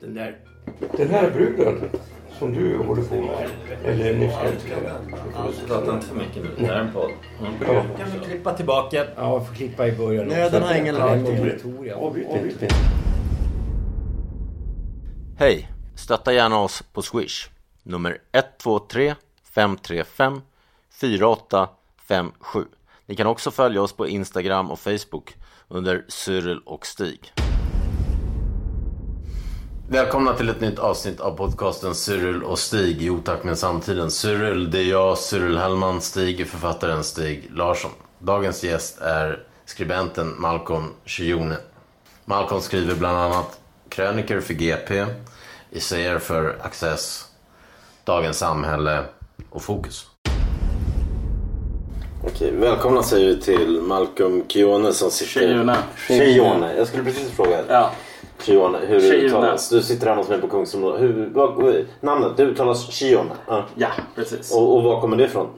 Den där... Den här bruden som du håller på med, eller nyss älskade. Prata inte för mycket nu. Det här är en podd. Ja. Kan vi klippa tillbaka? Ja, får klippa i början. Nej, också. den har ingen obligatorium. Avbryt inte. Hej! Stötta gärna oss på Swish. Nummer 123 535 4857. Ni kan också följa oss på Instagram och Facebook under Cyril och Stig. Välkomna till ett nytt avsnitt av podcasten Cyril och Stig i otakt med samtiden. Cyril, det är jag, Cyril Hellman. Stig författaren Stig Larsson. Dagens gäst är skribenten Malcolm Shione. Malcolm skriver bland annat kröniker för GP, essäer för Access, Dagens Samhälle och Fokus. Okej, välkomna säger vi till Malcolm Kione som sitter... Shione. Shione. Jag skulle precis fråga. Ja. Shione, hur det Shione. uttalas. Du sitter här hos mig på Kungsholmen. Hur, vad, namnet, det uttalas Shione. Ja. Ja, precis. Och, och var kommer det ifrån?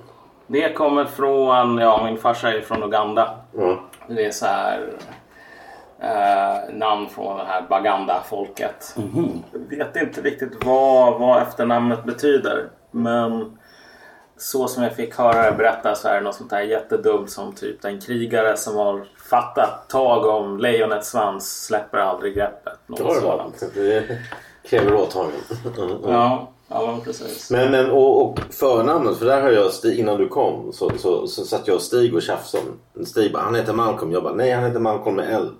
Det kommer från, ja min farsa är från Uganda. Ja. Det är så här eh, namn från det här Baganda-folket. Jag vet inte riktigt vad, vad efternamnet betyder. Men så som jag fick höra det berättas så är det något sånt där jättedumt som typ en krigare som har fattat tag om lejonets svans släpper aldrig greppet. Något Ja, det var sådant. det. kräver åtagande. Ja, ja precis. Men, men och, och förnamnet, för där har jag Stig, innan du kom så, så, så satt jag och Stig och tjafsade. Stig bara, han heter Malcolm. Jag bara, nej han heter Malcolm med L.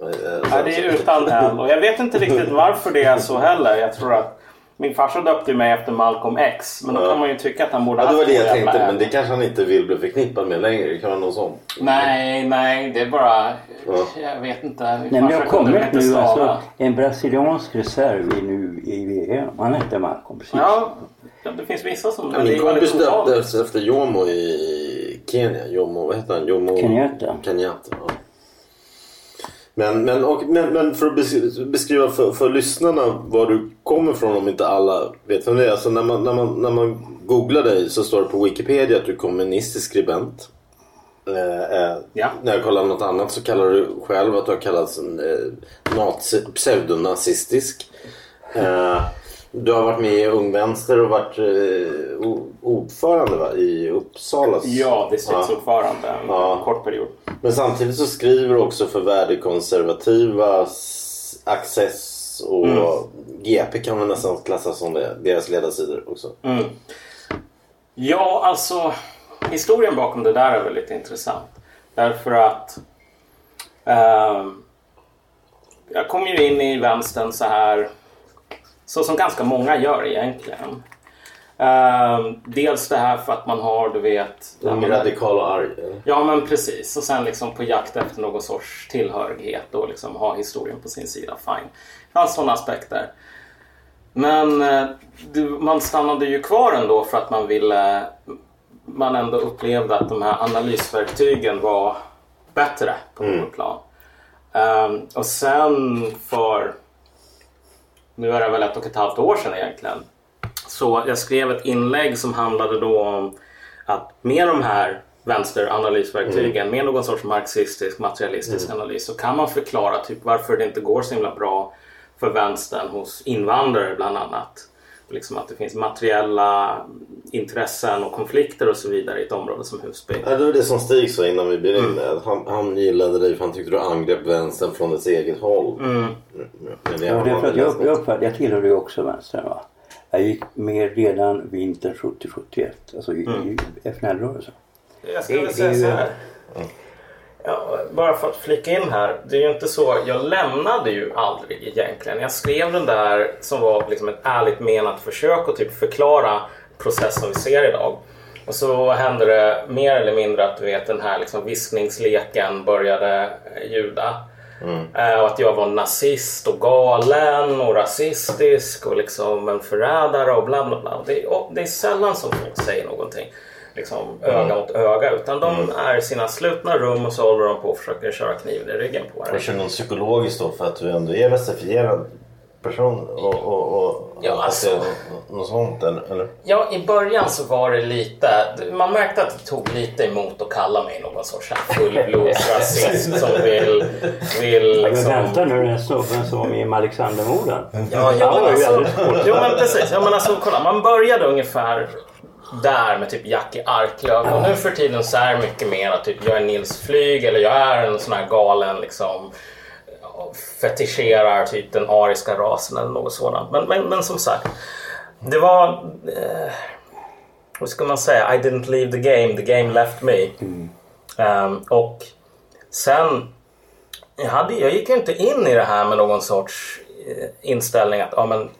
Eh, Ja, det är utan L. Och jag vet inte riktigt varför det är så heller. Jag tror att min farsa döpte mig efter Malcolm X. Men då Ja. kan man ju tycka att han borde Ja, det var det jag tänkte, men det kanske han inte vill bli förknippad med längre. Det kan vara någon sån. Nej, nej, det är bara... Ja. Jag vet inte. Min Nej, men kommit inte nu alltså en brasiliansk reserv i, nu i VM. Han hette Malcolm precis. Ja, det finns vissa som... Ja, min är kompis döptes efter Jomo i Kenya. Jomo, vad heter han? Jomo... Kenyatta. Kenyatta, ja. Men, men, och, men, men för att beskriva, för, för lyssnarna var du kommer ifrån om inte alla vet vem det är. Alltså när, man, när, man, när man googlar dig så står det på Wikipedia att du är kommunistisk skribent. Eh, eh, Ja. När jag kollar något annat så kallar du själv att du har kallats eh, nazi, pseudonazistisk. Eh, du har varit med i Ung Vänster och varit eh, ordförande va? i Uppsala. Ja, distriktsordförande en Ja. kort period. Men samtidigt så skriver du också för värdekonservativa Access och Mm. GP kan man nästan klassa som det, deras ledarsidor också. Mm. Ja, alltså historien bakom det där är väldigt intressant. Därför att ehm, jag kom ju in i vänstern så här så som ganska många gör egentligen. Ehm, dels det här för att man har, du vet... De är radikala och eller? Ja men precis. Och sen liksom på jakt efter någon sorts tillhörighet och liksom ha historien på sin sida. Fine. Det fanns sådana aspekter. Men eh, du, man stannade ju kvar ändå för att man ville... Man ändå upplevde att de här analysverktygen var bättre på något plan. Ehm, och sen för... Nu är det väl ett och ett halvt år sedan egentligen. Så jag skrev ett inlägg som handlade då om att med de här vänsteranalysverktygen, med någon sorts marxistisk materialistisk analys så kan man förklara typ varför det inte går så himla bra för vänstern hos invandrare bland annat. Liksom att det finns materiella intressen och konflikter och så vidare i ett område som Husby. Ja, det var det som Stig sa innan vi började in. att Han, han gillade dig för han tyckte du angrep vänstern från dess eget håll. Mm. Men det Ja, att jag, tillhörde ju också vänstern. Va? Jag gick med redan vintern 70-71, alltså i, i FNL-rörelsen. Jag Det- det skulle är säga ju- så här. Ja, bara för att flika in här. Det är ju inte så. Jag lämnade ju aldrig egentligen. Jag skrev den där som var liksom ett ärligt menat försök att typ förklara process som vi ser idag. Och så hände det mer eller mindre att du vet den här liksom viskningsleken började ljuda. Eh, och att jag var nazist och galen och rasistisk och liksom en förrädare och bla bla bla. Det, och det är sällan som folk säger någonting liksom, öga mot öga. Utan de är i sina slutna rum och så håller de på och försöker köra kniven i ryggen på Jag en. kör någon psykologiskt då för att du ändå är rasifierad person och, och, och Ja, alltså. något sånt eller? Ja, i början så var det lite... Man märkte att det tog lite emot att kalla mig någon sorts här fullblodsrasist som vill... vill Men liksom... vänta nu, den snubben som var med i Alexandermorden. Ja, ja, men alltså, jo men precis. Ja, men alltså, kolla, man började ungefär där med typ Jackie Arklöv och nu för tiden så är det mycket mer att typ jag är Nils Flyg eller jag är en sån här galen liksom fetischerar typ den ariska rasen eller något sådant. Men, men, men som sagt, det var... Eh, vad ska man säga? I didn't leave the game, the game left me. Ehm, och sen jag, hade, jag gick ju inte in i det här med någon sorts eh, inställning att ja, men,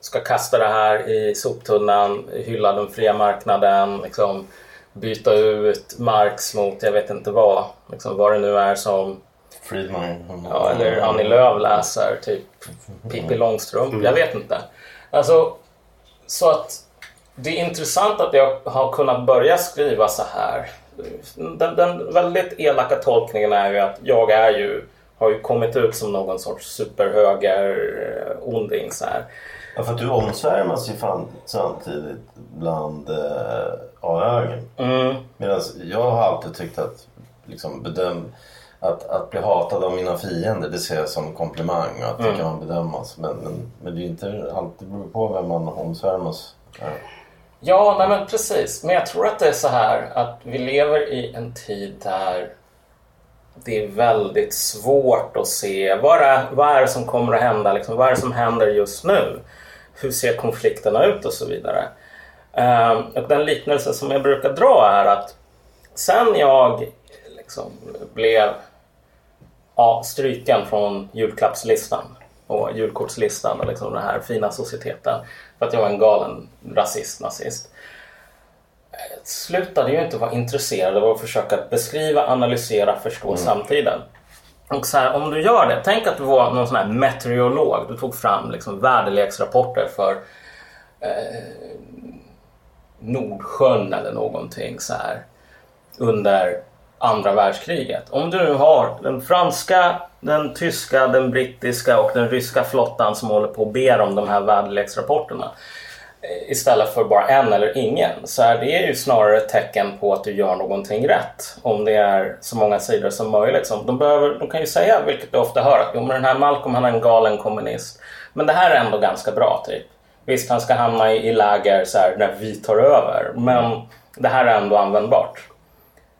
ska kasta det här i soptunnan, hylla den fria marknaden, liksom, byta ut Marx mot jag vet inte vad, liksom, vad det nu är som Friedman. Ja, eller Annie Lööf läser, typ Pippi Långstrump. Jag vet inte. Alltså, så att det är intressant att jag har kunnat börja skriva så här. Den, den väldigt elaka tolkningen är ju att jag är ju, har ju kommit ut som någon sorts superhöger-onding så här. Ja, för att du omsvärmas ju fan samtidigt bland eh, A-högern. Mm. Medan jag har alltid tyckt att liksom bedöm, att, att bli hatad av mina fiender det ser jag som komplimang och att det kan man bedömas. Men, men, men det är inte alltid beror på vem man omsvärmas. Ja. Ja, nej men precis. Men jag tror att det är så här att vi lever i en tid där det är väldigt svårt att se vad är, vad är det som kommer att hända, liksom, vad är det som händer just nu? Hur ser konflikterna ut och så vidare. Ehm, och den liknelse som jag brukar dra är att sen jag liksom blev ja, stryken från julklappslistan och julkortslistan och liksom den här fina societeten för att jag var en galen rasist, nazist. Jag slutade ju inte vara intresserad av att försöka beskriva, analysera, förstå samtiden. Och så här, om du gör det, tänk att du var någon sån här meteorolog. Du tog fram liksom väderleksrapporter för eh, Nordsjön eller någonting så här under andra världskriget. Om du nu har den franska, den tyska, den brittiska och den ryska flottan som håller på och ber om de här väderleksrapporterna istället för bara en eller ingen så är det ju snarare ett tecken på att du gör någonting rätt. Om det är så många sidor som möjligt. De, behöver, de kan ju säga, vilket du ofta hör, att jo, men den här Malcolm han är en galen kommunist. Men det här är ändå ganska bra typ. Visst, han ska hamna i, i läger så här, när vi tar över. Men det här är ändå användbart.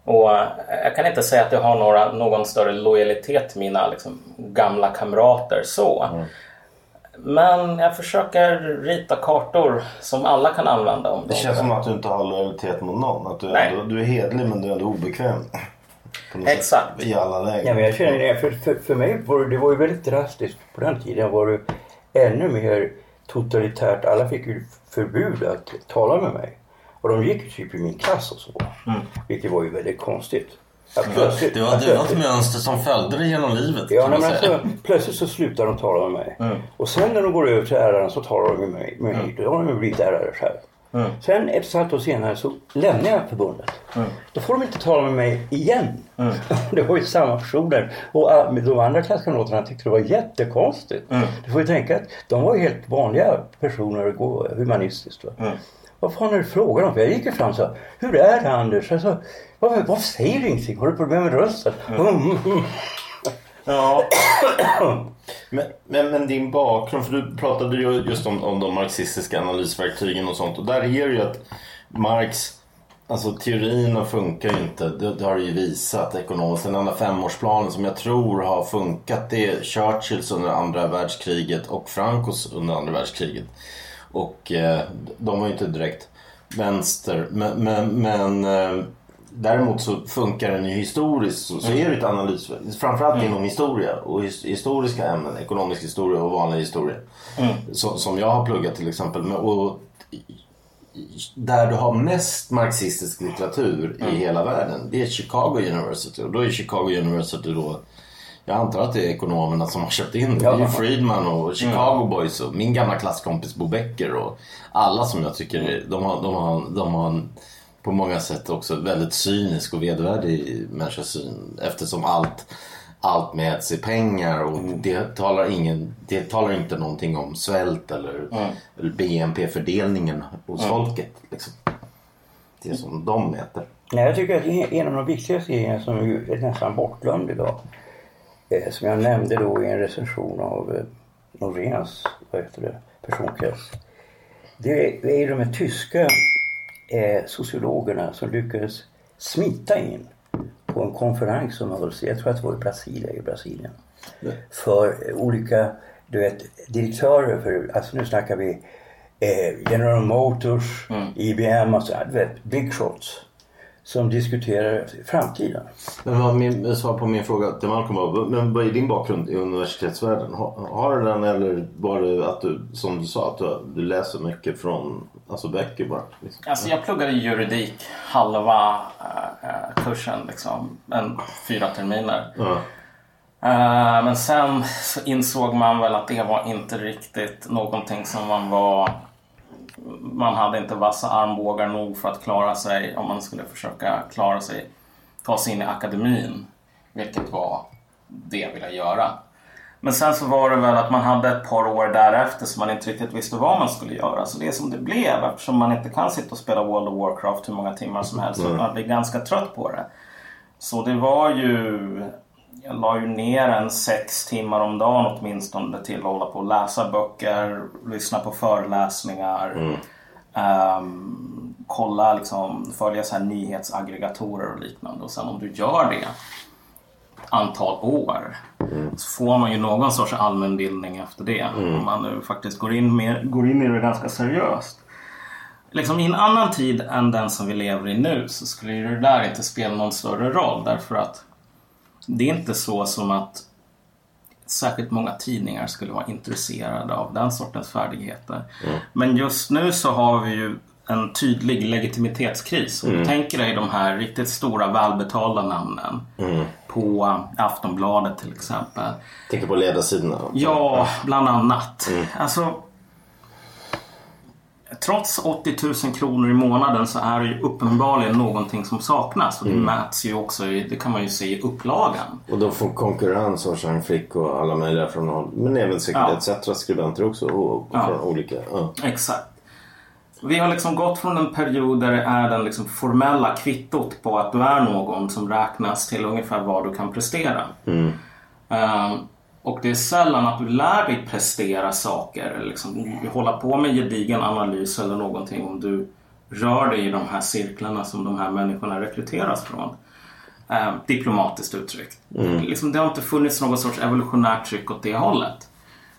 Och eh, jag kan inte säga att jag har några, någon större lojalitet till mina liksom, gamla kamrater så. Mm. Men jag försöker rita kartor som alla kan använda. Om Det de känns som att du inte har lojalitet mot någon. Att du, Nej. ändå, du är hedlig men du är ändå obekväm. Exakt. I alla lägen. Ja, men jag känner det. För, för, för mig var det, det var ju väldigt drastiskt. På den tiden var det ännu mer totalitärt. Alla fick ju förbud att tala med mig. Och de gick ju typ i min klass och så. Vilket var ju väldigt konstigt. Plötsligt- Det var, det var ett mönster som följde dig genom livet. Ja, men alltså, plötsligt så slutar de tala med mig. Och sen när de går över till läraren så talar de med mig. Med mig. Då har de blivit lärare själv. Sen ett halvt år senare så lämnar jag förbundet. Då får de inte tala med mig igen. det var ju samma personer. Och ah, de andra klasskamraterna tyckte det var jättekonstigt. Du får ju tänka att de var helt vanliga personer humanistiskt. Va? Vad fan är det frågan om? Jag gick ju fram och sa, hur är det Anders? Alltså, varför, varför säger du ingenting? Har du problem med rösten? Ja. Men, men, men din bakgrund, för du pratade ju just om, om de marxistiska analysverktygen och sånt. Och där är det ju att Marx, alltså teorierna funkar ju inte. Det, det har det ju visat ekonomiskt. Den enda femårsplanen som jag tror har funkat det är Churchills under andra världskriget och Francos under andra världskriget. Och eh, de var ju inte direkt vänster. Men, men, men eh, däremot så funkar den ju historiskt. Så, så är det ett analys. Framförallt inom historia och his, historiska ämnen. Ekonomisk historia och vanlig historia. Så, som jag har pluggat till exempel. Och, där du har mest marxistisk litteratur i hela världen. Det är Chicago University. Och då är Chicago University då Jag antar att det är ekonomerna som har köpt in det. Det är ju Friedman och Chicago Boys och min gamla klasskompis Bo Becker och alla som jag tycker de har, de har, de har en, på många sätt också väldigt cynisk och vedervärdig människosyn eftersom allt, allt mäts i pengar och det, talar ingen, det talar inte någonting om svält eller, eller BNP-fördelningen hos folket. Liksom. Det som de mäter. Nej, jag tycker att en av de viktigaste grejerna som är nästan bortglömd idag, som jag nämnde då i en recension av eh, Noréns vad heter det, personkrets. Det är, de här tyska eh, sociologerna som lyckades smita in på en konferens som hölls, jag tror att det var i Brasilien, i Brasilien. För eh, olika, du vet, direktörer för, alltså nu snackar vi eh, General Motors, IBM, alltså, du vet, big shots. Som diskuterar framtiden. Men vad min, svar på min fråga till Malcolm var, men vad är din bakgrund i universitetsvärlden? Har, har du den eller var det att du, som du sa, att du, du läser mycket från alltså böcker bara? Liksom? Alltså jag pluggade juridik halva eh, kursen, liksom, en, fyra terminer. Ja. Eh, men sen så insåg man väl att det var inte riktigt någonting som man var... Man hade inte vassa armbågar nog för att klara sig om man skulle försöka klara sig, ta sig in i akademin. Vilket var det jag ville göra. Men sen så var det väl att man hade ett par år därefter som man inte riktigt visste vad man skulle göra. Så det är som det blev eftersom man inte kan sitta och spela World of Warcraft hur många timmar som helst. Så man blir ganska trött på det. Så det var ju... Jag la ju ner en sex timmar om dagen åtminstone till att hålla på och läsa böcker, lyssna på föreläsningar. ehm, kolla liksom, följa så här nyhetsaggregatorer och liknande. Och sen om du gör det antal år så får man ju någon sorts allmänbildning efter det. Om man nu faktiskt går in, med, går in i det ganska seriöst. Liksom I en annan tid än den som vi lever i nu så skulle det där inte spela någon större roll därför att det är inte så som att särskilt många tidningar skulle vara intresserade av den sortens färdigheter. Men just nu så har vi ju en tydlig legitimitetskris. Om du tänker dig de här riktigt stora välbetalda namnen på Aftonbladet till exempel. Tänker på ledarsidorna. Ja, bland annat. Alltså, trots 80 000 kronor i månaden så är det ju uppenbarligen någonting som saknas. Och det mäts ju också, i, det kan man ju se i upplagan. Och de får konkurrens av Jean Frick och alla möjliga från håll. Men även säkert Ja. ETC skribenter också. Och, Ja. från olika. Ja. Exakt. Vi har liksom gått från en period där det är den liksom formella kvittot på att du är någon som räknas till ungefär vad du kan prestera. Ehm, och det är sällan att du lär dig prestera saker eller liksom hålla på med gedigen analys eller någonting om du rör dig i de här cirklarna som de här människorna rekryteras från. Ehm, diplomatiskt uttryckt. Liksom, det har inte funnits något sorts evolutionärt tryck åt det hållet.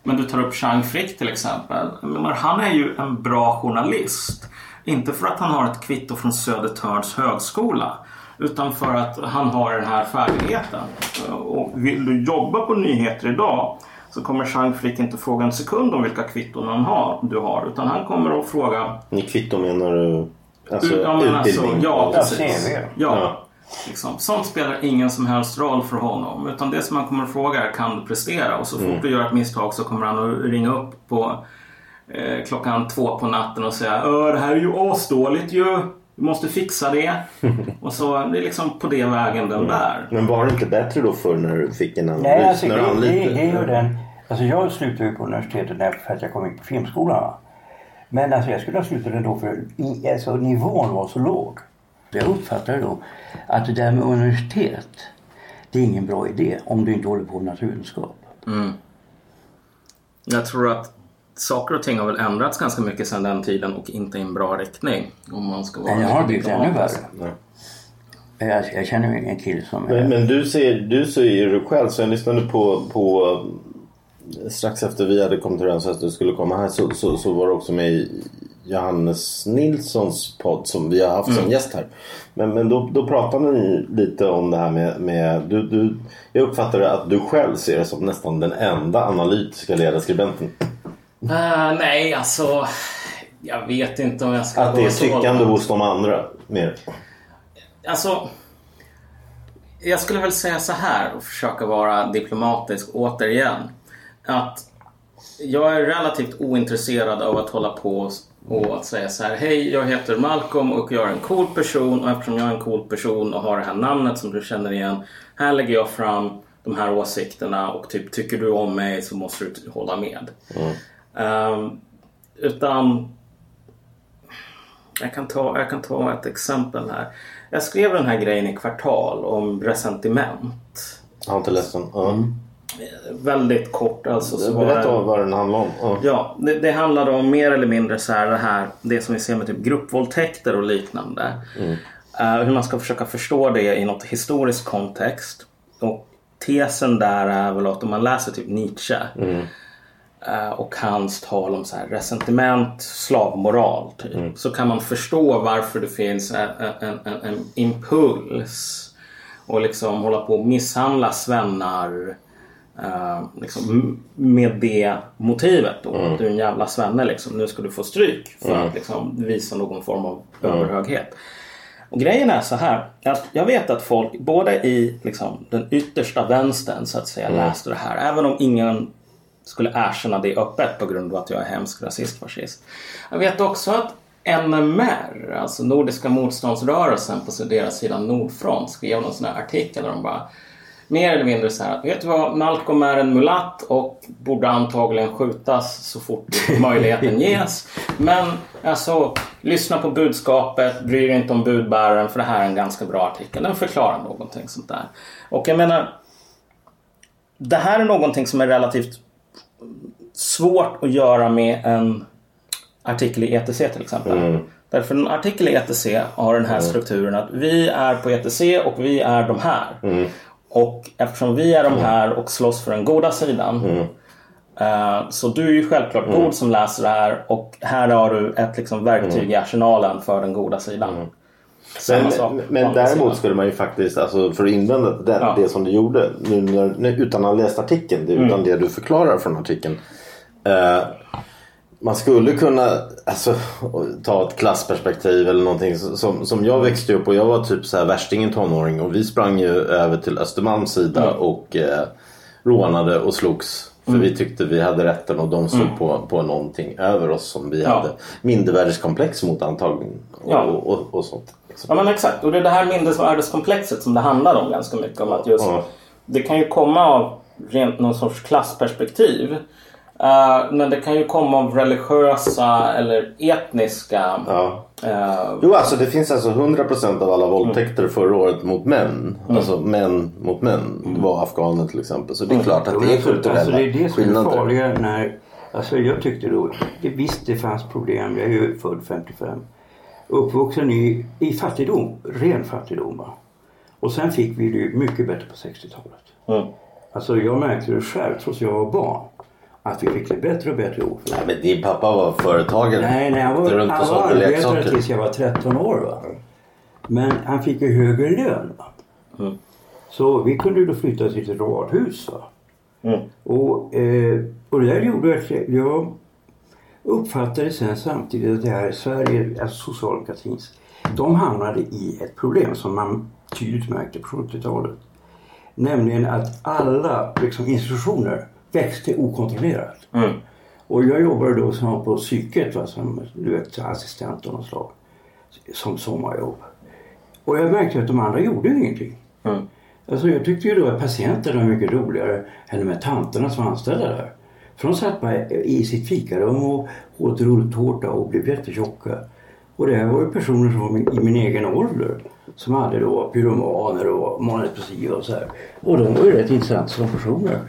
Men du tar upp Chang Frick till exempel. Menar, han är ju en bra journalist. Inte för att han har ett kvitto från Södertörns högskola. Utan för att han har den här färdigheten. Och vill du jobba på nyheter idag så kommer Chang Frick inte fråga en sekund om vilka kvitton han har, du har. Utan han kommer att fråga... Ni kvitto menar du? Alltså ja, men alltså, utbildning? ja, Ja, precis. Ja. Ja. Liksom. Sånt spelar ingen som helst roll för honom. Utan det som han kommer att fråga är kan du prestera? Och så fort Mm. du gör ett misstag så kommer han att ringa upp på eh, klockan två på natten och säga det här är ju asdåligt ju. Du måste fixa det. och så det är liksom på det vägen Mm. den bär. Men var det inte bättre då förr när du fick en analys? Nej, alltså, när det, det, det är ju den. Alltså jag slutade ju på universitetet när, för att jag kom in på filmskolan. va. Men alltså jag skulle ha slutat ändå för i, alltså, nivån var så låg. Jag uppfattade då att det där med universitet, det är ingen bra idé om du inte håller på med naturvetenskap. Jag tror att saker och ting har väl ändrats ganska mycket sedan den tiden och inte i en bra riktning. Om man ska vara jag har blivit ännu värre. Jag, jag känner en kille som är... Men, men du säger, du säger ju själv, så jag lyssnade på, på strax efter vi hade kommit överens att du skulle komma här så, så, så var du också med i Johannes Nilssons podd som vi har haft som gäst här. Men, men då, då pratade ni lite om det här med, med du, du, jag uppfattade att du själv ser det som nästan den enda analytiska ledarskribenten. Eh, nej, alltså. Jag vet inte om jag ska Att det är tyckande hos de andra mer. Alltså. jag skulle väl säga så här och försöka vara diplomatisk återigen. Att jag är relativt ointresserad av att hålla på och att säga så här. Hej, jag heter Malcolm och jag är en cool person och eftersom jag är en cool person och har det här namnet som du känner igen. Här lägger jag fram de här åsikterna och typ tycker du om mig så måste du hålla med. Um, utan jag kan, ta, jag kan ta ett exempel här. Jag skrev den här grejen i Kvartal om resentiment. Jag har inte läst den. Ja. Väldigt kort alltså. Berätta det- vad den handlar om. Ja. Ja, det, det handlade om mer eller mindre så här det här det som vi ser med typ gruppvåldtäkter och liknande. Eh, hur man ska försöka förstå det i något historisk kontext. Och tesen där är väl att om man läser typ Nietzsche eh, och hans tal om så här resentiment, slavmoral typ, så kan man förstå varför det finns en, en, en, en impuls och liksom hålla på och misshandla svennar eh, liksom, med det motivet då. Att du är en jävla svenne liksom. Nu ska du få stryk för att liksom, visa någon form av överhöghet. Och grejen är så här. Att jag vet att folk både i liksom, den yttersta vänstern så att säga läste det här. Även om ingen skulle erkänna det öppet på grund av att jag är hemsk rasist fascist. Jag vet också att NMR, alltså Nordiska motståndsrörelsen på deras sida Nordfront skrev någon sån här artikel där de bara mer eller mindre så här att vet du vad, Malcolm är en mulatt och borde antagligen skjutas så fort möjligheten ges. Men alltså, lyssna på budskapet, bry dig inte om budbäraren för det här är en ganska bra artikel. Den förklarar någonting sånt där. Och jag menar, det här är någonting som är relativt svårt att göra med en artikel i ETC till exempel. Därför en artikel i ETC har den här strukturen att vi är på ETC och vi är de här. Och eftersom vi är de här och slåss för den goda sidan eh, så du är ju självklart god som läser det här och här har du ett liksom, verktyg i arsenalen för den goda sidan. Men, men däremot skulle man ju faktiskt, alltså för att invända det, Ja. det som du gjorde nu, nu, utan att ha läst artikeln, det, Mm. utan det du förklarar från artikeln. Eh, man skulle kunna alltså, ta ett klassperspektiv eller någonting som, som jag växte upp och jag var typ så här värstingen tonåring och vi sprang ju över till Östermalms sida Mm. och eh, rånade och slogs. För vi tyckte vi hade rätten och de stod på, på någonting över oss som vi Mm. Ja. hade mindervärdeskomplex mot antagligen. Och, Ja. och, och, och sånt. Ja men exakt. Och det är det här minnesvärdeskomplexet som det handlar om ganska mycket. Om att just, Ja. Det kan ju komma av rent någon sorts klassperspektiv. Eh, men det kan ju komma av religiösa eller etniska... Ja. eh, Jo, alltså det finns alltså 100% av alla våldtäkter förra året mot män. Alltså män mot män var afghaner till exempel. Så det är klart att det är kulturella alltså, det är det som är skillnader. farliga när... Alltså jag tyckte då... Det, visst det fanns problem. Jag är ju född 55. Uppvuxen i, i fattigdom. Ren fattigdom. Va? Och sen fick vi det mycket bättre på 60-talet. mm. Alltså jag märkte det själv trots jag var barn. Att vi fick det bättre och bättre år. Nej, men din pappa var företagare. Nej, nej, han var, han arbetare tills jag var 13 år. Va? Men han fick ju högre lön. Mm. Så vi kunde då flytta till ett radhus. Va? Mm. Och, eh, och det där gjorde att jag uppfattade sen samtidigt att det här Sverige, alltså socialdemokratins, de hamnade i ett problem som man tydligt märkte på 70-talet. Nämligen att alla liksom, institutioner växte okontrollerat. Mm. Och jag jobbade då som på psyket va, som du vet, assistent av något slag. Som sommarjobb. Och jag märkte att de andra gjorde ingenting. Mm. Alltså jag tyckte ju då att patienterna var mycket roligare än de här tanterna som var anställda där. För de satt bara i sitt fikarum och åt rulltårta och blev jättetjocka. Och det här var ju personer som var min- i min egen ålder. Som hade då pyromaner och manodepressiva och så här. Och de var ju rätt intressanta som personer.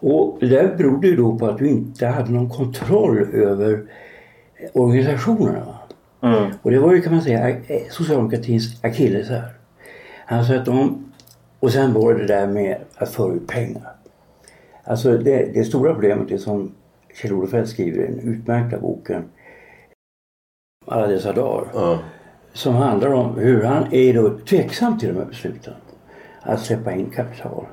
Och det berodde ju då på att du inte hade någon kontroll över organisationerna. Mm. Och det var ju kan man säga socialdemokratins akilleshäl. Alltså att de... Och sen var det där med att föra ut pengar. Alltså det, det stora problemet är som Kjell-Olof Feldt skriver i den utmärkta boken Alla dessa dagar. Ja. Som handlar om hur han är då tveksam till de här besluten. Att släppa in kapital.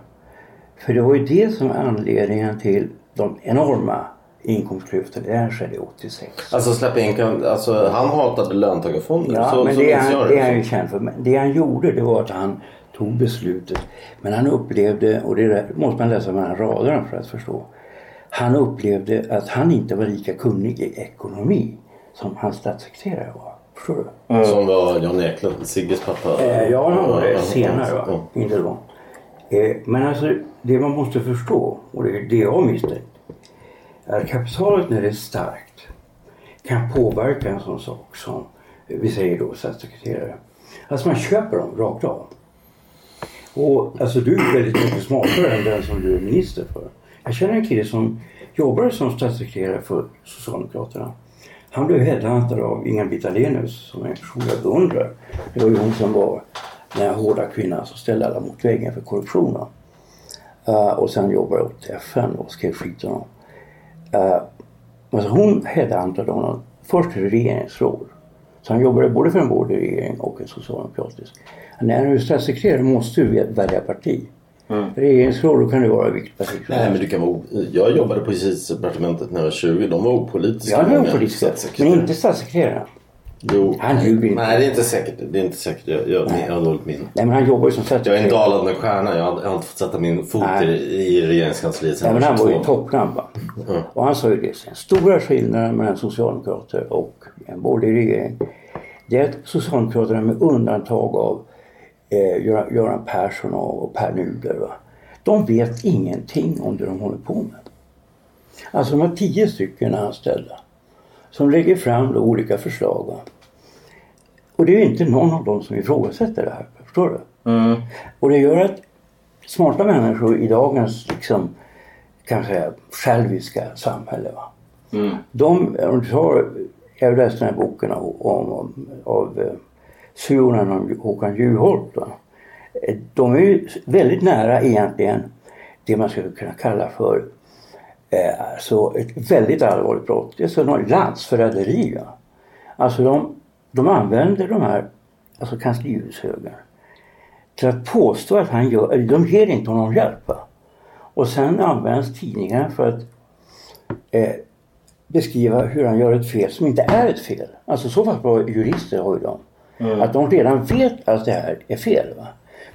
För det var ju det som var anledningen till de enorma inkomstklyftorna. Det här skedde 86. Alltså släppa in, alltså han hatade löntagarfonder. Ja, så, men så det, han, det är han ju känd för. Men det han gjorde det var att han tog beslutet. Men han upplevde, och det där måste man läsa mellan raderna för att förstå. Han upplevde att han inte var lika kunnig i ekonomi som hans statssekreterare var. Förstår du? Som var Jan Eklund, Sigges pappa. Eh, ja, han var det senare. Va? Inte då. Eh, men alltså, det man måste förstå, och det är det jag misstänkt, är att kapitalet när det är starkt kan påverka en sån sak som, vi säger då statssekreterare. Alltså man köper dem rakt av. Och alltså du är väldigt mycket smartare än den som du är minister för. Jag känner en kille som jobbar som statssekreterare för Socialdemokraterna. Han blev headhuntad av Inga-Britt Ahlenius som är en person jag beundrar. Det var ju hon som var den här hårda kvinnan som ställde alla mot väggen för korruptionen. Uh, och sen jobbade åt FN och skrev skit om dem. Uh, alltså hon headhuntade honom först till regeringsråd. Så han jobbade både för en borgerlig regering och en socialdemokratisk. När du är statssekreterare måste du välja parti. Regeringsråd då kan det vara vilket parti som Nej, men du kan vara, jag jobbade på justitiedepartementet när jag var 20. De var opolitiska. Ja, det var många politiska. Men inte statssekreterare. Jo. Han ljuger inte. Nej, det är inte säkert. Det är inte säkert. Jag, jag, jag har dåligt minne. Nej men han jobbar ju som Jag är en statssekreterare. dalad med stjärna. Jag har, jag har inte fått sätta min fot i, Nej. i regeringskansliet Nej men han var var ju 22. toppnamn va. Och han sa ju det sen. Stora skillnaden mellan socialdemokrater och en borgerlig regering. Det är att socialdemokraterna med undantag av eh, Göran, Göran Persson och, och Per Nuder va. De vet ingenting om det de håller på med. Alltså de har tio stycken anställda. Som lägger fram olika förslag. Va? Och det är inte någon av dem som ifrågasätter det här. Förstår du? Och det gör att smarta människor i dagens liksom, kan jag säga, själviska samhälle. Va? De, om du tar, jag läste den här boken av, om, av eh, Suonen om Håkan Juholt. Va? Eh, De är ju väldigt nära egentligen det man skulle kunna kalla för eh, alltså ett väldigt allvarligt brott. Det är så något landsförräderi. Va? Alltså de, de använder de här, alltså kanslihushögern till att påstå att han gör, eller de ger inte honom hjälp. Va? Och sen används tidningar för att eh, beskriva hur han gör ett fel som inte är ett fel. Alltså så pass bra jurister har ju de. Att de redan vet att det här är fel. Va?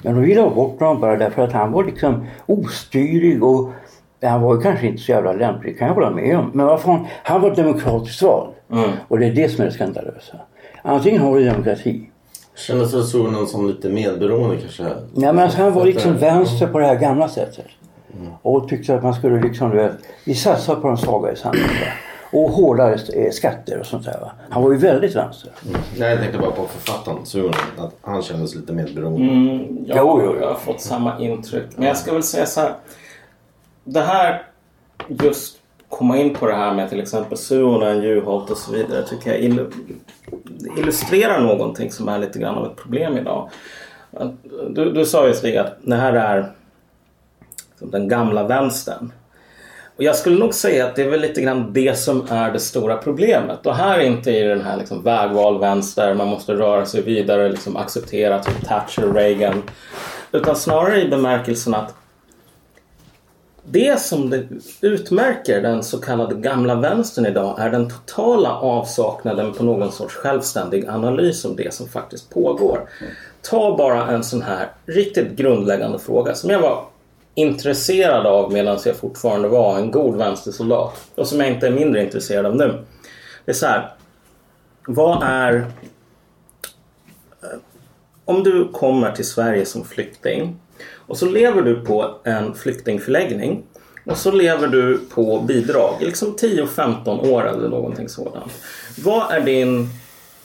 Men de vill ha bort honom bara därför att han var liksom ostyrig och han var ju kanske inte så jävla lämplig kan jag hålla med om. Men vad fan, han var demokratiskt vald. Och det är det som är det skandalösa. Antingen har du demokrati Känner sig Sonen som lite medberoende kanske? Nej men alltså, han var liksom vänster på det här gamla sättet. Och tyckte att man skulle liksom, du vet, vi satsar på de svaga i samhället. Och hårdare eh, skatter och sånt där. Va? Han var ju väldigt vänster. Nej, jag tänkte bara på författaren Sonen. Att han kändes lite medberoende. Mm, ja, Jo, jo, jo. jag har fått samma intryck. Men jag ska väl säga så här. Det här, just komma in på det här med till exempel Suonen, Juholt och så vidare tycker jag illustrerar någonting som är lite grann av ett problem idag. Du, du sa ju Stig att det här är den gamla vänstern. Och jag skulle nog säga att det är väl lite grann det som är det stora problemet. Och här är inte i den här liksom vägval vänster, man måste röra sig vidare, liksom acceptera typ Thatcher, Reagan. Utan snarare i bemärkelsen att det som det utmärker den så kallade gamla vänstern idag är den totala avsaknaden på någon sorts självständig analys om det som faktiskt pågår. Ta bara en sån här riktigt grundläggande fråga som jag var intresserad av medan jag fortfarande var en god vänstersoldat och som jag inte är mindre intresserad av nu. Det är så här. Vad är... Eh, om du kommer till Sverige som flykting och så lever du på en flyktingförläggning och så lever du på bidrag, liksom 10-15 år eller någonting sådant. Vad är din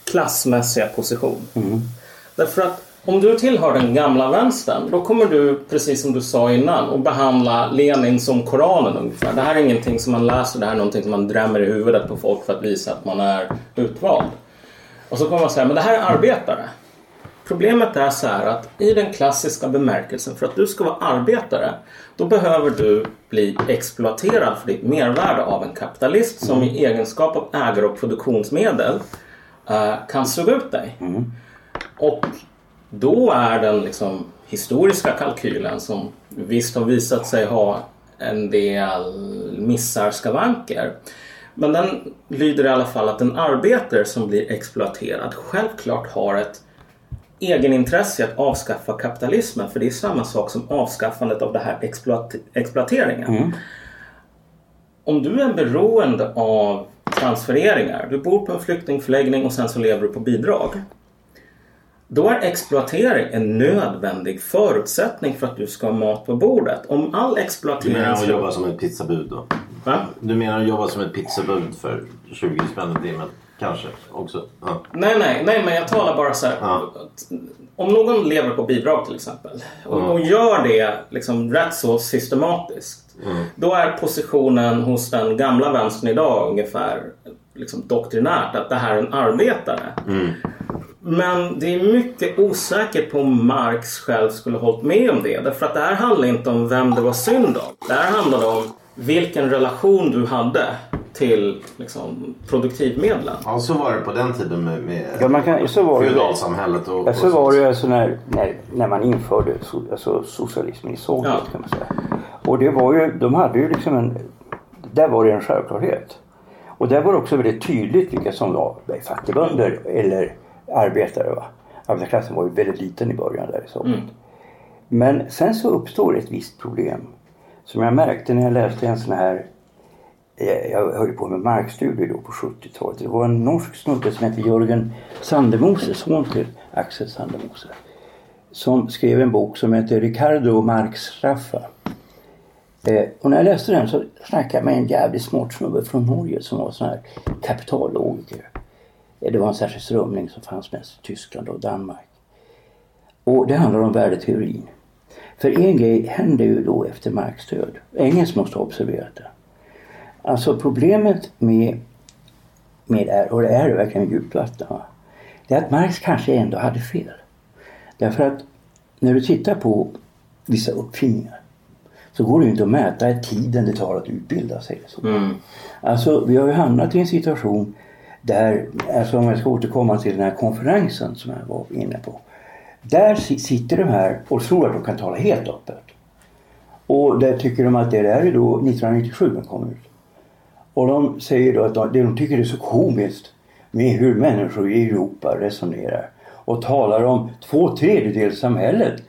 klassmässiga position? Därför att om du tillhör den gamla vänstern då kommer du, precis som du sa innan, att behandla Lenin som Koranen ungefär. Det här är ingenting som man läser, det här är någonting som man drämmer i huvudet på folk för att visa att man är utvald. Och så kommer man säga, men det här är arbetare. Problemet är så här att i den klassiska bemärkelsen för att du ska vara arbetare då behöver du bli exploaterad för ditt mervärde av en kapitalist som i egenskap av ägare och produktionsmedel eh, kan suga ut dig. Och då är den liksom historiska kalkylen som visst har visat sig ha en del missar, skavanker. Men den lyder i alla fall att en arbetare som blir exploaterad självklart har ett egenintresse i att avskaffa kapitalismen. För det är samma sak som avskaffandet av det här exploat exploateringen. Om du är beroende av transfereringar. Du bor på en flyktingförläggning och sen så lever du på bidrag. Då är exploatering en nödvändig förutsättning för att du ska ha mat på bordet. Om all Du exploatering... menar att jobba som ett pizzabud då? Va? Du menar att jobba som ett pizzabud för 20 spänn i timmen? Kanske också? Ja. Nej, nej, nej, men jag talar bara så här. Ja. Om någon lever på bidrag till exempel och, och gör det liksom rätt så systematiskt. Då är positionen hos den gamla vänstern idag ungefär liksom doktrinärt att det här är en arbetare. Men det är mycket osäkert på om Marx själv skulle hållit med om det. Därför att det här handlar inte om vem det var synd om. Det här handlar om vilken relation du hade till liksom, produktivmedlen. ja, så var det på den tiden med, med Ja, man kan, så var det. feodalsamhället. Och, Ja, och så var sånt. det ju alltså när, när, när man införde so, alltså socialismen i Sovjet Ja. kan man säga. Och det var ju, de hade ju liksom en, där var det en självklarhet. Och där var det också väldigt tydligt vilka som var fattigbönder eller arbetare. Va? Arbetarklassen var ju väldigt liten i början där i Sovjet. Men sen så uppstår ett visst problem. Som jag märkte när jag läste en sån här Eh, jag höll på med markstudier då på 70-talet. Det var en norsk snubbe som hette Jörgen Sandemose, son till Axel Sandemose. Som skrev en bok som heter Ricardo Marksraffa. Eh, och när jag läste den så snackade jag med en jävligt smart snubbe från Norge som var sån här kapitallogiker. Eh, Det var en särskild strömning som fanns mest i Tyskland och Danmark. Och det handlar om värdeteorin. För en grej hände ju då efter Marx död. Engels måste ha observerat det. Alltså problemet med, med här, och det är verkligen djupt vatten, va? det är att Marx kanske ändå hade fel. Därför att när du tittar på vissa uppfinningar så går det ju inte att mäta i tiden det tar att utbilda sig. Så. Alltså vi har ju hamnat i en situation där, alltså om jag ska återkomma till den här konferensen som jag var inne på. Där si- sitter de här och tror att de kan tala helt öppet. Och där tycker de att det där är då 1997 den kom ut. Och de säger då att de, det de tycker är så komiskt med hur människor i Europa resonerar och talar om två tredjedelssamhället.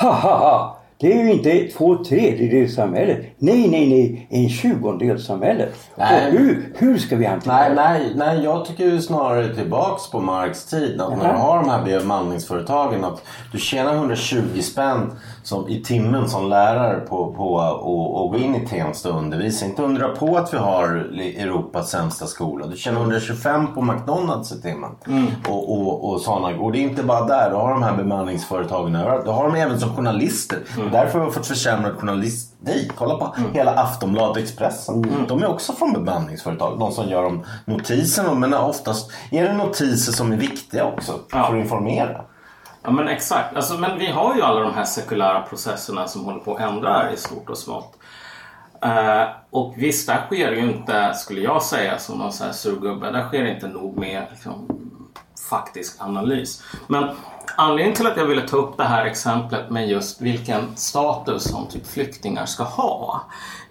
Ha ha ha! Det är ju inte två tredjedelssamhället. Nej, nej, nej. En tjugondelssamhället. Nej. Och hur, hur ska vi hantera Nej, det? nej, nej, jag tycker ju snarare tillbaks på Marx tid. Att när du har de här bemanningsföretagen. Att du tjänar 120 spänn som, i timmen som lärare på, på att och gå in i Tensta och undervisa. Inte undra på att vi har Europas sämsta skola. Du tjänar 125 på McDonalds i timmen. Och, och, och sådana. Och det är inte bara där. Du har de här bemanningsföretagen överallt. Du har dem även som journalister. Därför har vi fått försämrad journalistik. Kolla på hela Aftonbladet Expressen. De är också från bemanningsföretag. De som gör de notiserna. Men oftast är det notiser som är viktiga också. Ja. För att informera. Ja men exakt. Alltså, men vi har ju alla de här sekulära processerna som håller på att ändra i stort och smått. Uh, och visst, där sker ju inte, skulle jag säga som någon sån här surgubbe, där sker inte nog med liksom, faktisk analys. Men anledningen till att jag ville ta upp det här exemplet med just vilken status som typ flyktingar ska ha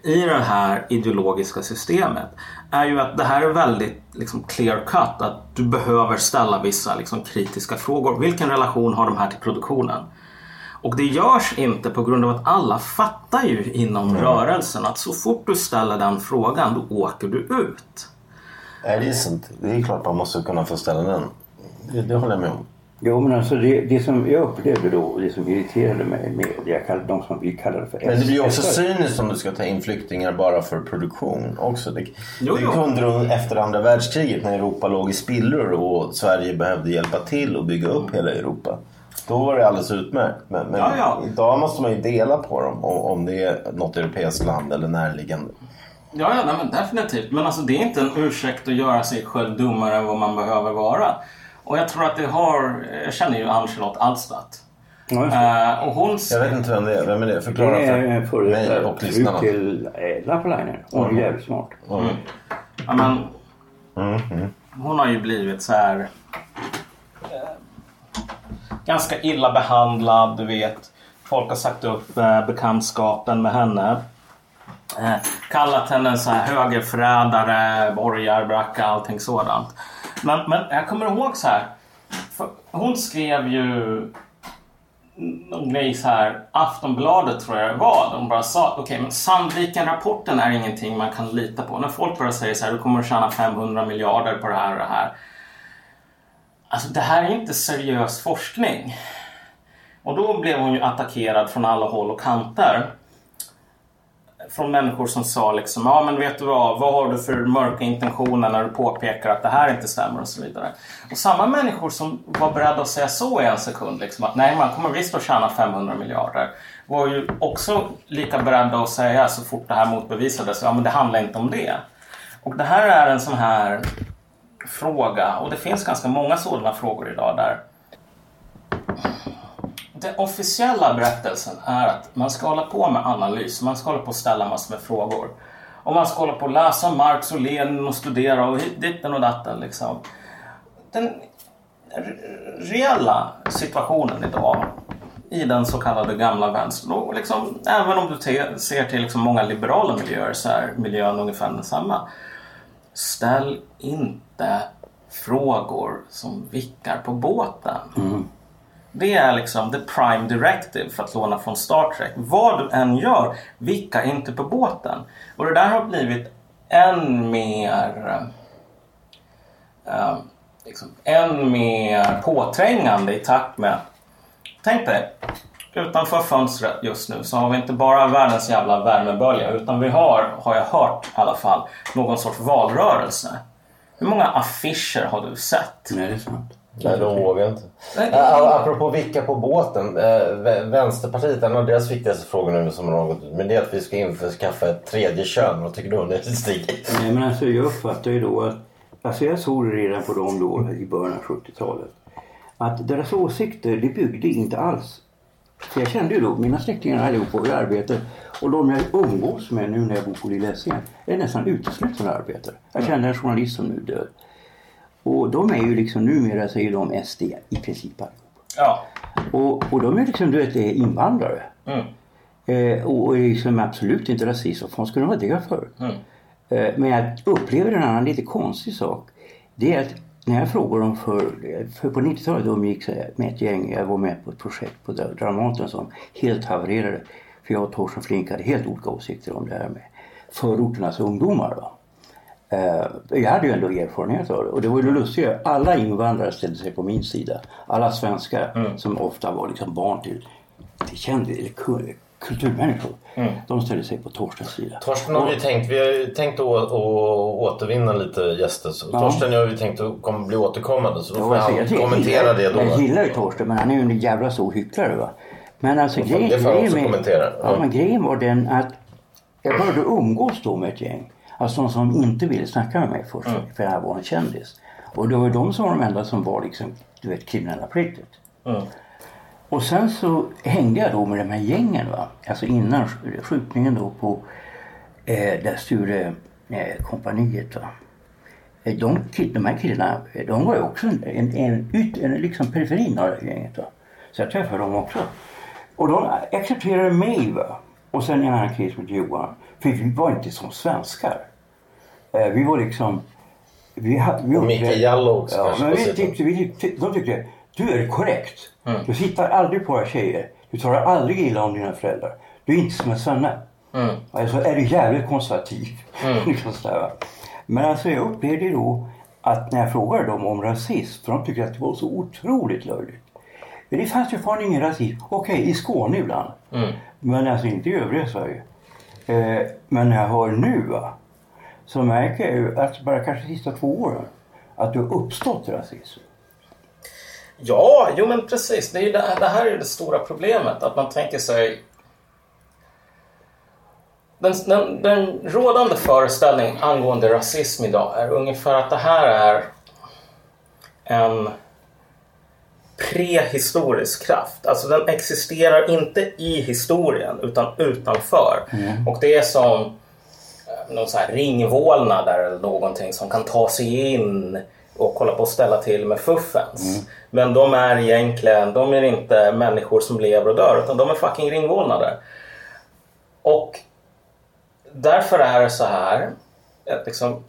i det här ideologiska systemet är ju att det här är väldigt liksom, clear cut. Att du behöver ställa vissa liksom, kritiska frågor. Vilken relation har de här till produktionen? Och det görs inte på grund av att alla fattar ju inom rörelsen att så fort du ställer den frågan då åker du ut. Nej, det är sant. Det är klart man måste kunna få ställa den. Det, det håller jag med om. Jo men alltså det, det som jag upplevde då och det som irriterade mig med det jag kallade, de som vi kallade för Men det blir ju också cyniskt om du ska ta in flyktingar bara för produktion också. Det, Jo, det jo. kunde de efter andra världskriget när Europa låg i spillror och Sverige behövde hjälpa till och bygga upp hela Europa. Då var det alldeles utmärkt. Men, men Ja, ja. idag måste man ju dela på dem om, om det är något europeiskt land eller närliggande. Ja, ja nej, men definitivt. Men alltså, det är inte en ursäkt att göra sig själv dummare än vad man behöver vara. Och jag tror att det har... Jag känner ju Ann-Charlotte. Ja, just det. Eh, och hon... Jag vet inte vem det är. Vem är det? Det Förklara är en för mig och lyssnarna. till Lappalainen. Hon är jävligt smart. Mm. Ja, men, Hon har ju blivit så här... Eh, ganska illa behandlad, du vet. Folk har sagt upp eh, bekantskapen med henne. Eh, kallat henne en så här högerförrädare, borgarbracka, allting sådant. Men, men jag kommer ihåg så här. Hon skrev ju någon grej så här, Aftonbladet tror jag det var. De bara sa, okej okay, men Sandviken-rapporten är ingenting man kan lita på. När folk bara säger så här, du kommer att tjäna 500 miljarder på det här och det här. Alltså det här är inte seriös forskning. Och då blev hon ju attackerad från alla håll och kanter från människor som sa liksom, ja men vet du vad, vad har du för mörka intentioner när du påpekar att det här inte stämmer och så vidare. Och samma människor som var beredda att säga så i en sekund, liksom, att nej man kommer visst att tjäna 500 miljarder, var ju också lika beredda att säga så fort det här motbevisades, ja men det handlar inte om det. Och det här är en sån här fråga, och det finns ganska många sådana frågor idag där den officiella berättelsen är att man ska hålla på med analys, man ska hålla på och ställa massor med frågor. Och man ska hålla på och läsa Marx och Lenin och studera och ditten och datten liksom. Den reella situationen idag i den så kallade gamla vänstern. Och liksom, även om du ser till liksom många liberala miljöer så är miljön ungefär densamma. Ställ inte frågor som vickar på båten. Mm. Det är liksom the prime directive för att låna från Star Trek. Vad du än gör, vicka inte på båten. Och det där har blivit än mer uh, liksom, än mer påträngande i takt med Tänk dig, utanför fönstret just nu så har vi inte bara världens jävla värmebölja utan vi har, har jag hört i alla fall, någon sorts valrörelse. Hur många affischer har du sett? Nej, det är sant. Nej, de vågar inte. Äh, apropå vicka på båten. Vänsterpartiet, en av deras viktigaste frågor nu som har gått ut men det är att vi ska införskaffa ett tredje kön. Vad tycker du om det Stig? Nej men alltså jag uppfattar ju då att, alltså jag såg redan på dem då i början av 70-talet. Att deras åsikter det byggde inte alls. För jag kände ju då, mina släktingar allihopa i arbete och de jag umgås med nu när jag bor på Lilla Essingen är nästan uteslutande arbetare. Jag känner en journalist som nu är död. Och de är ju liksom numera så är de SD i princip allihop. Ja. Och, och de är liksom du vet invandrare. Mm. Eh, och är liksom absolut inte rasist. Vad fan skulle de vara det för? Mm. Eh, men jag upplever en annan lite konstig sak. Det är att när jag frågar dem för, för på 90-talet umgicks jag med ett gäng. Jag var med på ett projekt på Dramaten som helt havererade. För jag och Torsten Flink hade helt olika åsikter om det här med förorternas ungdomar. Då. Eh, jag hade ju ändå erfarenhet av det och det var ju lustiga. Alla invandrare ställde sig på min sida. Alla svenskar mm. som ofta var liksom barn till, till kändisar kulturmänniskor. Mm. De ställde sig på Torstens sida. Torsten har vi tänkt, vi har tänkt att, att återvinna lite gäster. Så ja. Torsten har vi tänkt att kom, bli återkommande så då får han jag, kommentera jag, det då. Jag gillar ju Torsten men han är ju en jävla så hycklare va. Men alltså grejen, grejen, med. Ja. ja. men grejen var den att jag började umgås då med ett gäng Alltså de som inte ville snacka med mig först mm. för jag var en kändis. Och det var de som var de enda som var liksom, du vet, kriminella på riktigt. Mm. Och sen så hängde jag då med de här gängen va. Alltså innan skjutningen då på eh, där Sture eh, kompaniet va. Eh, de, de här killarna, de var ju också en, en, en, ut, en liksom periferin av det gänget va. Så jag träffade dem också. Och de accepterade mig va. Och sen en annan kille som Johan. För vi var inte som svenskar. Eh, vi var liksom... Vi, vi och Micke Jallow också ja, men vi tyckte, vi tyckte, De tyckte du är korrekt. Mm. Du hittar aldrig på våra tjejer. Du talar aldrig illa om dina föräldrar. Du är inte som en svenne. Mm. Alltså är du jävligt konservativ. Mm. liksom men alltså jag upplevde då att när jag frågade dem om rasism, för de tyckte att det var så otroligt löjligt. Men det fanns ju fan ingen rasism. Okej, okay, i Skåne ibland. Mm. Men alltså inte i övriga Sverige. Eh, men när jag hör nu va så märker jag ju att bara kanske de sista två åren att det har uppstått rasism. Ja, jo men precis. Det, är det, det här är det stora problemet. Att man tänker sig den, den, den rådande föreställningen angående rasism idag är ungefär att det här är en prehistorisk kraft. Alltså den existerar inte i historien utan utanför. Mm. Och det är som någon så här ringvålnader eller någonting som kan ta sig in och kolla på och ställa till med fuffens. Mm. Men de är egentligen, de är inte människor som lever och dör utan de är fucking ringvålnader. Och därför är det så här att liksom,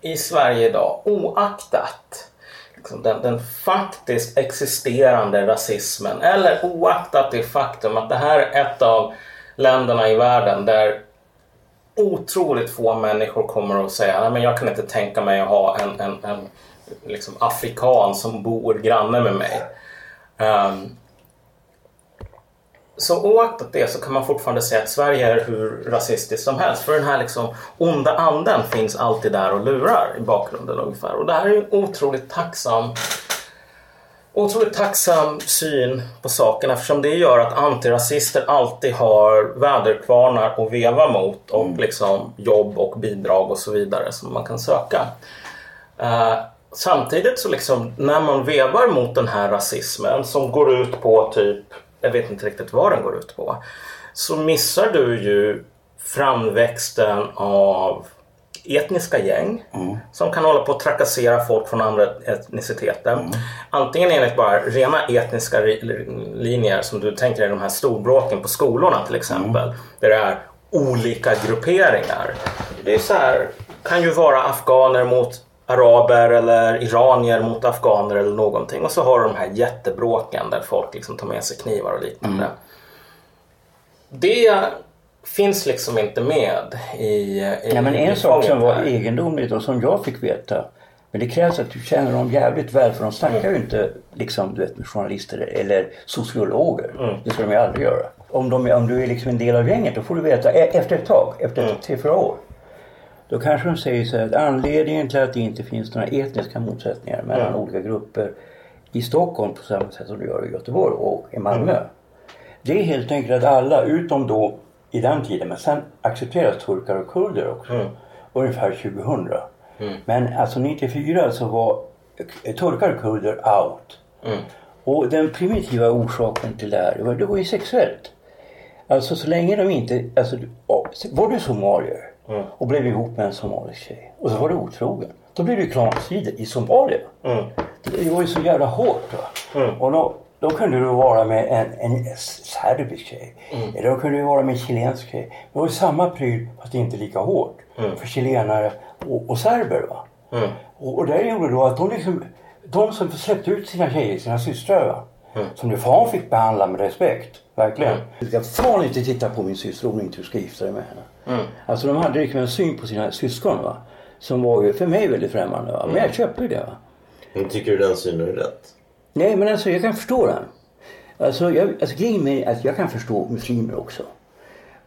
i Sverige idag oaktat liksom den, den faktiskt existerande rasismen eller oaktat det faktum att det här är ett av länderna i världen där otroligt få människor kommer att säga nej men jag kan inte tänka mig att ha en, en, en liksom afrikan som bor granne med mig. Um, så oaktat det så kan man fortfarande säga att Sverige är hur rasistiskt som helst. För den här liksom onda anden finns alltid där och lurar i bakgrunden ungefär. Och det här är en otroligt tacksam otroligt tacksam syn på saken eftersom det gör att antirasister alltid har väderkvarnar att veva mot och mm. liksom jobb och bidrag och så vidare som man kan söka. Uh, samtidigt så liksom när man vevar mot den här rasismen som går ut på typ jag vet inte riktigt vad den går ut på, så missar du ju framväxten av etniska gäng mm. som kan hålla på att trakassera folk från andra etniciteter. Mm. Antingen enligt bara rena etniska linjer som du tänker dig de här storbråken på skolorna till exempel. Mm. Där det är olika grupperingar. Det är så här, kan ju vara afghaner mot araber eller iranier mot afghaner eller någonting. Och så har du de här jättebråken där folk liksom tar med sig knivar och liknande. Mm. Det finns liksom inte med i, i ja, men En sak som var egendomligt och som jag fick veta men det krävs att du känner dem jävligt väl för de snackar mm. ju inte liksom, du vet, med journalister eller sociologer. Mm. Det ska de ju aldrig göra. Om, de, om du är liksom en del av gänget då får du veta e- efter ett tag, efter mm. tre, fyra år. Då kanske de säger så här att anledningen till att det inte finns några etniska motsättningar mellan mm. olika grupper i Stockholm på samma sätt som det gör i Göteborg och i Malmö. Mm. Det är helt enkelt att alla utom då i den tiden men sen accepteras turkar och kurder också. Mm. Ungefär 2000. Mm. Men alltså 94 så var turkar och kurder out. Mm. Och den primitiva orsaken till det här var, det var ju sexuellt. Alltså så länge de inte, alltså var du somalier Mm. Och blev ihop med en somalisk tjej. Och så var du otrogen. Då blev det klanstrider i Somalia. Mm. Det var ju så jävla hårt. Va? Mm. Och då, då kunde du vara med en, en serbisk tjej. Mm. Eller då kunde du vara med en chilensk tjej. Det var samma pryl fast inte lika hårt. Mm. För chilenare och, och serber. Va? Mm. Och, och det gjorde då att de liksom de som släppte ut sina tjejer, sina systrar. Va? Mm. Som du fan fick behandla med respekt. Verkligen. Mm. Du ska fan inte titta på min syster om du inte ska gifta dig med henne. Mm. Alltså de hade liksom en syn på sina syskon va. Som var ju för mig väldigt främmande va. Men jag köper ju det va. Men tycker du den synen är rätt? Nej men alltså jag kan förstå den. Alltså, jag, alltså grejen med att jag kan förstå muslimer också.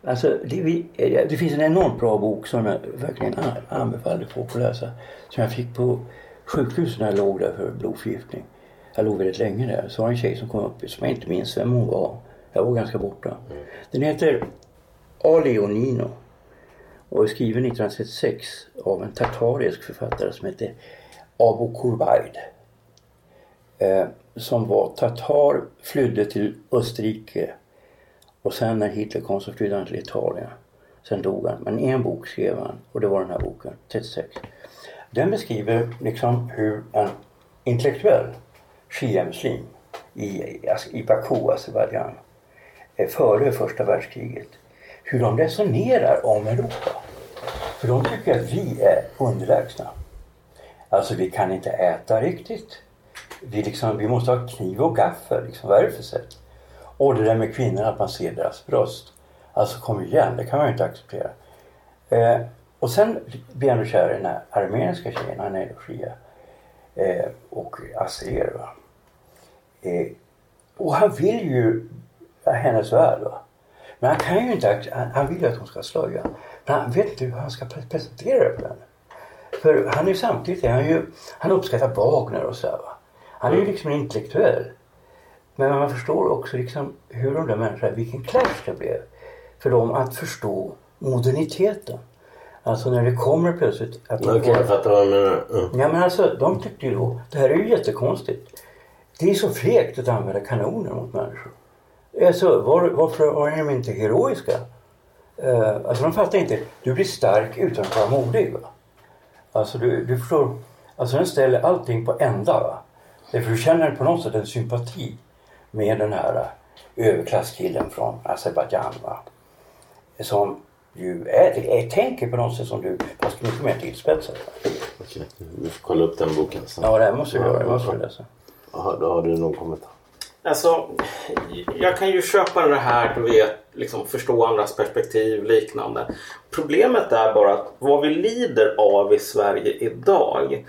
Alltså, det, det, finns en enormt bra bok som jag verkligen anbefaller folk att läsa. Som jag fick på sjukhuset när jag låg där för blodförgiftning. Jag låg väldigt länge där. Så var det en tjej som kom upp som jag inte minns vem hon var. Jag var ganska borta. Den heter Ali och Nino och är skriven 1936 av en tatarisk författare som heter Abu Kurbaid. Eh, som var tatar, flydde till Österrike och sen när Hitler kom så flydde han till Italien. Sen dog han. Men en bok skrev han och det var den här boken, 36. Den beskriver liksom hur en intellektuell shia-muslim i, alltså, i Baku, Azerbajdzjan, före första världskriget, hur de resonerar om Europa. För de tycker att vi är underlägsna. Alltså vi kan inte äta riktigt. Vi, liksom, vi måste ha kniv och gaffel. Liksom, vad är det för sätt? Och det där med kvinnorna, att man ser deras bröst. Alltså kom igen, det kan man ju inte acceptera. Eh, och sen blir han kär i den här armeniska tjejen, han är shia. Eh, och Azer. Eh, och han vill ju hennes värld. Va? Men han kan ju inte, han, han vill att hon ska slöja. Men han vet inte hur han ska presentera det för henne. För han är ju samtidigt, han, är ju, han uppskattar Wagner och så där. Han är ju liksom en intellektuell. Men man förstår också liksom hur de där människorna, vilken clash det blev för dem att förstå moderniteten. Alltså när det kommer plötsligt att Okej, okay, jag fattar vad du menar. Mm. Ja men alltså de tyckte ju då, det här är ju jättekonstigt. Det är så fegt att använda kanoner mot människor. Alltså, var, varför var de inte heroiska? Uh, alltså de fattar inte. Du blir stark utan att vara modig. Va? Alltså du, du förstår. Alltså den ställer allting på ända. Va? Därför du känner på något sätt en sympati med den här uh, överklasskillen från Azerbajdzjan. Som ju är, är, tänker på något sätt som du, fast mycket mer tillspetsat. Okej, vi får kolla upp den boken sen. Ja, det här måste vi göra. Det måste läsa. Jaha, då har du någon kommentar. Alltså, jag kan ju köpa det här, du vet, liksom förstå andras perspektiv, liknande. Problemet är bara att vad vi lider av i Sverige idag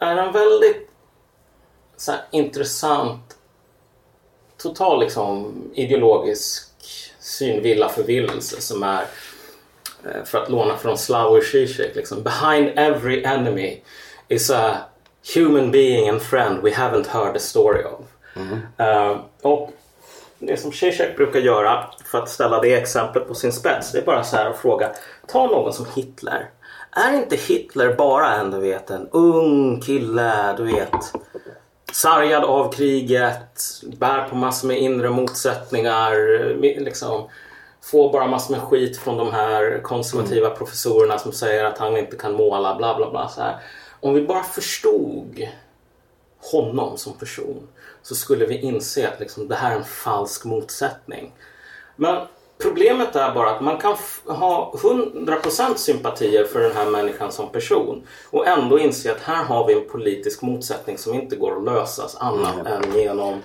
är en väldigt så intressant, total liksom, ideologisk synvilla förvillelse som är, eh, för att låna från Slavoj Zizek, liksom, behind every enemy is a human being and friend we haven't heard the story of. Uh, och det som Zizek brukar göra för att ställa det exemplet på sin spets det är bara så här att fråga ta någon som Hitler. Är inte Hitler bara en, du vet, en ung kille, du vet sargad av kriget, bär på massor med inre motsättningar, liksom får bara massor med skit från de här konservativa professorerna som säger att han inte kan måla, bla bla bla. Så här. Om vi bara förstod honom som person så skulle vi inse att liksom, det här är en falsk motsättning. Men problemet är bara att man kan ha 100% sympatier för den här människan som person och ändå inse att här har vi en politisk motsättning som inte går att lösas annat mm. än genom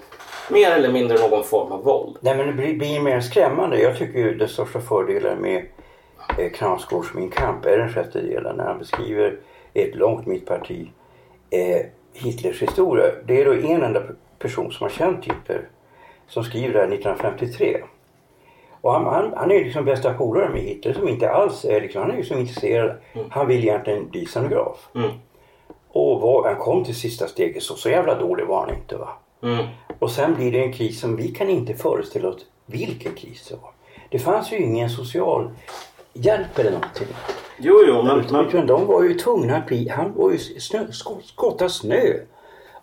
mer eller mindre någon form av våld. Nej men det blir, blir mer skrämmande. Jag tycker ju den största fördelen med eh, Knausgårds Min kamp är den sjätte delen när han beskriver ett långt mittparti eh, Hitlers historia. Det är då en enda person som har känt Hitler som skriver det här 1953. Och han, han, han är liksom bästa polare med Hitler som inte alls är liksom, han är ju så intresserad. Mm. Han vill egentligen bli scenograf. Mm. Och var, han kom till sista steget så, så jävla dålig var han inte va. Mm. Och sen blir det en kris som vi kan inte föreställa oss vilken kris det var. Det fanns ju ingen social hjälp eller någonting. Jo, jo, men... men... Utan de var ju tvungna att bli... Han var ju snö, skotta snö.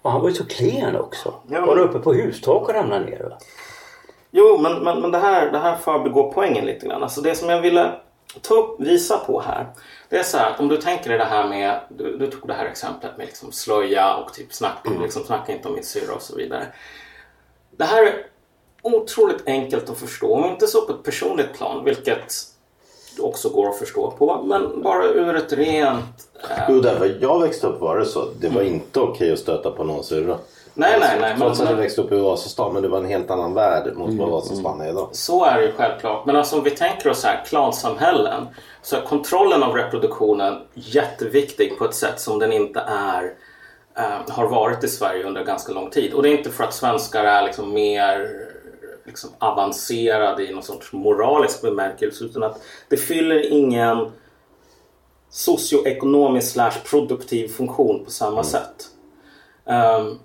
Och han var ju så klen också. Ja, men... Var uppe på hustak och ramlade ner. Va? Jo, men, men, men det här, det här förbigår poängen lite grann. Alltså det som jag ville ta upp, visa på här. Det är så här att om du tänker dig det här med, du, du tog det här exemplet med liksom slöja och typ snacka, mm. liksom, snacka inte om min syrra och så vidare. Det här är otroligt enkelt att förstå, om inte så på ett personligt plan, vilket också går att förstå på, men bara ur ett rent... Eh... Jo, därför jag växte upp var det så. Det var mm. inte okej okay att stöta på någon syrra. Nej, alltså, nej, nej. Trots men, att du växte upp i Vasastan, men det var en helt annan värld mot mm, vad Vasastan är idag. Så är det ju självklart. Men alltså om vi tänker oss här, klansamhällen. Så är kontrollen av reproduktionen jätteviktig på ett sätt som den inte är äh, har varit i Sverige under ganska lång tid. Och det är inte för att svenskar är liksom mer liksom avancerade i någon sorts moralisk bemärkelse utan att det fyller ingen socioekonomisk slash produktiv funktion på samma mm. sätt. Um,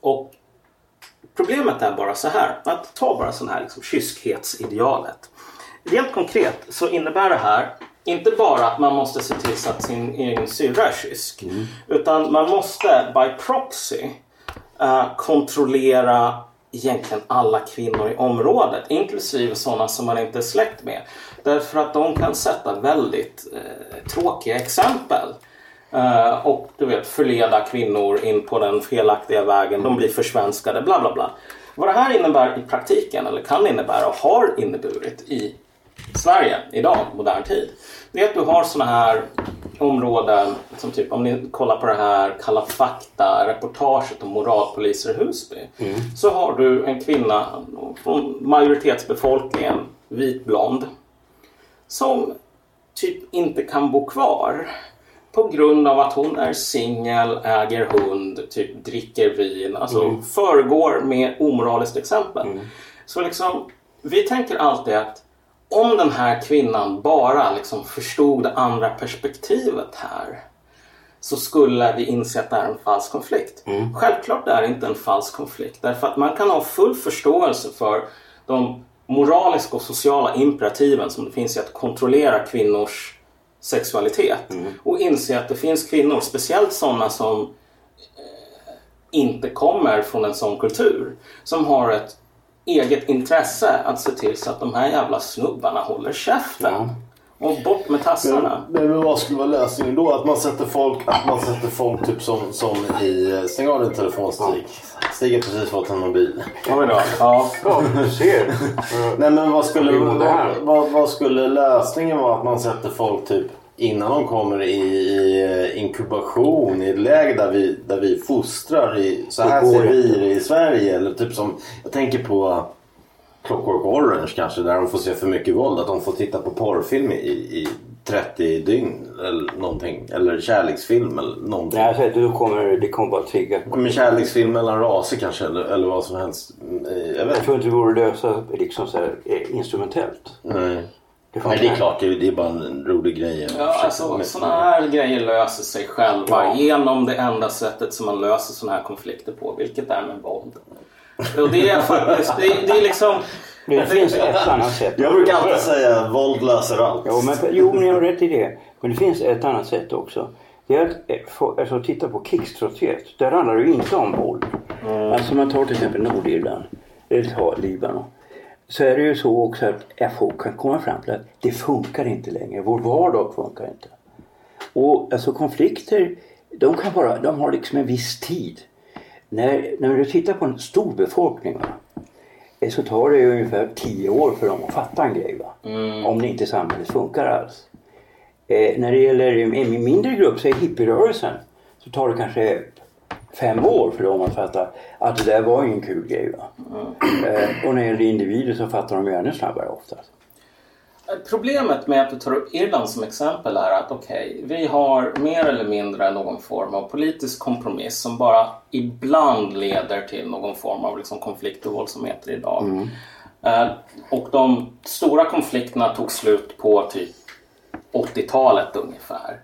och Problemet är bara så här, att ta bara sån här liksom kyskhetsidealet. Rent konkret så innebär det här inte bara att man måste se till så att sin egen syrra är kysk. Mm. Utan man måste by proxy uh, kontrollera egentligen alla kvinnor i området. Inklusive sådana som man inte är släkt med. Därför att de kan sätta väldigt uh, tråkiga exempel. Uh, och du vet förleda kvinnor in på den felaktiga vägen. De blir försvenskade, bla bla bla. Vad det här innebär i praktiken, eller kan innebära och har inneburit i Sverige idag, modern tid. Det är att du har sådana här områden som typ om ni kollar på det här Kalla fakta reportaget om moralpoliser i Husby. Mm. Så har du en kvinna från majoritetsbefolkningen, vitblond, som typ inte kan bo kvar på grund av att hon är singel, äger hund, typ dricker vin. Alltså mm. föregår med omoraliskt exempel. Mm. Så liksom, vi tänker alltid att om den här kvinnan bara liksom förstod det andra perspektivet här så skulle vi inse att det är en falsk konflikt. Mm. Självklart är det inte en falsk konflikt därför att man kan ha full förståelse för de moraliska och sociala imperativen som det finns i att kontrollera kvinnors sexualitet. Mm. Och inse att det finns kvinnor, speciellt sådana som eh, inte kommer från en sån kultur, som har ett eget intresse att se till så att de här jävla snubbarna håller käften. Ja. Och bort med tassarna. Men, men vad skulle vara lösningen då? Att man sätter folk, att man sätter folk typ som, som i... Stäng av din telefon Stig. Stig har precis fått en mobil. Oj då. Ja. Ja, du ser. Nej men vad skulle, vad, vad, vad skulle lösningen vara? Att man sätter folk typ innan de kommer i, i inkubation i ett läge där vi, där vi fostrar i, så här ser vi det i Sverige. Eller typ som, jag tänker på Clockwork Orange kanske där de får se för mycket våld. Att de får titta på porrfilm i, i 30 dygn eller någonting. Eller kärleksfilm eller någonting. Nej, alltså, då kommer det kommer bara trigga. Men kärleksfilm mellan raser kanske eller, eller vad som helst. Eh, Jag vet Jag inte. tror inte det vore lösa liksom så här, eh, instrumentellt. Nej. Det Nej, det är klart. Det är, det är bara en rolig grej. Ja, alltså, sådana här grejer löser sig själva genom det enda sättet som man löser sådana här konflikter på, vilket är med våld. Och det är faktiskt, det är, det är liksom... Det finns ett annat sätt. Jag brukar alltid säga våld löser allt. Jo, men, jo, ni har rätt i det. Men det finns ett annat sätt också. Det är att eh, få, alltså, titta på krigströtthet. Där handlar det ju inte om våld. Alltså man tar till exempel Nordirland eller tar Libanon. Så är det ju så också att folk kan komma fram till att det funkar inte längre. Vår vardag funkar inte. Och alltså konflikter, de kan bara, de har liksom en viss tid. När, när du tittar på en stor befolkning va, eh, så tar det ju ungefär tio år för dem att fatta en grej. Va? Om det inte samhället funkar alls. Eh, när det gäller en mindre grupp, säg hippierörelsen, så tar det kanske fem år för dem att fatta att det där var ingen kul grej. Va? Eh, och när det gäller individer så fattar de ju ännu snabbare oftast. Problemet med att du tar upp Irland som exempel är att okej, vi har mer eller mindre någon form av politisk kompromiss som bara ibland leder till någon form av liksom konflikt och våldsamheter idag. Eh, och de stora konflikterna tog slut på typ 80-talet ungefär.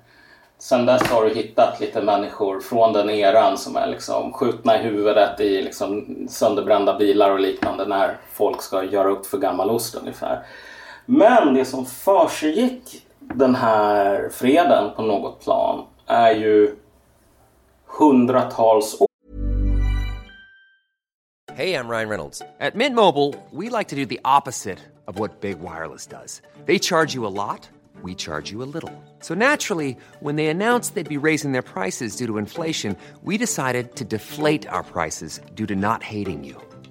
Sen dess har du hittat lite människor från den eran som är liksom skjutna i huvudet i liksom sönderbrända bilar och liknande när folk ska göra upp för gammal ost ungefär. Men det som försiggick den här freden på något plan är ju hundratals år Hey, I'm Ryan Reynolds. At Mint Mobile, we like to do the opposite of what Big Wireless does. They charge you a lot, we charge you a little. So naturally, when they announced they'd be raising their prices due to inflation, we decided to deflate our prices due to not hating you.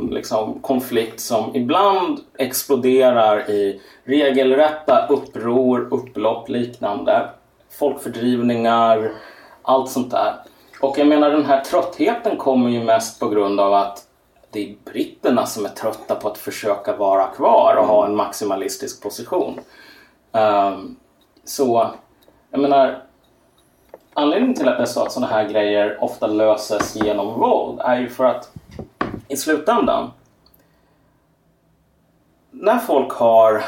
En liksom, konflikt som ibland exploderar i regelrätta uppror, upplopp, liknande. Folkfördrivningar, allt sånt där. Och jag menar den här tröttheten kommer ju mest på grund av att det är britterna som är trötta på att försöka vara kvar och ha en maximalistisk position. Um, så, jag menar, anledningen till att jag sa att sådana här grejer ofta löses genom våld är ju för att i slutändan när folk har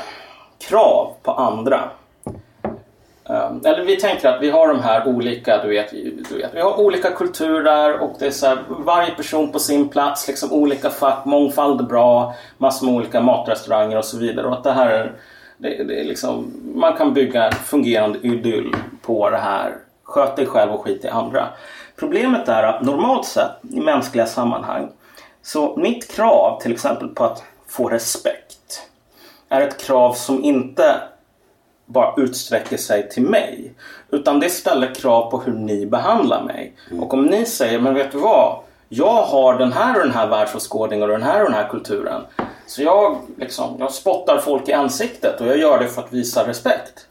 krav på andra ehm, eller vi tänker att vi har de här olika, du vet, du vet vi har olika kulturer och det är så här, varje person på sin plats, liksom olika fack, mångfald är bra, massor med olika matrestauranger och så vidare. Och att det här är, det, det är liksom, man kan bygga en fungerande idyll på det här. Sköt dig själv och skit i andra. Problemet är att normalt sett i mänskliga sammanhang så mitt krav till exempel på att få respekt är ett krav som inte bara utsträcker sig till mig. Utan det ställer krav på hur ni behandlar mig. Och om ni säger, men vet du vad? Jag har den här och den här världsåskådningen och den här och den här kulturen. Så jag, liksom, jag spottar folk i ansiktet och jag gör det för att visa respekt.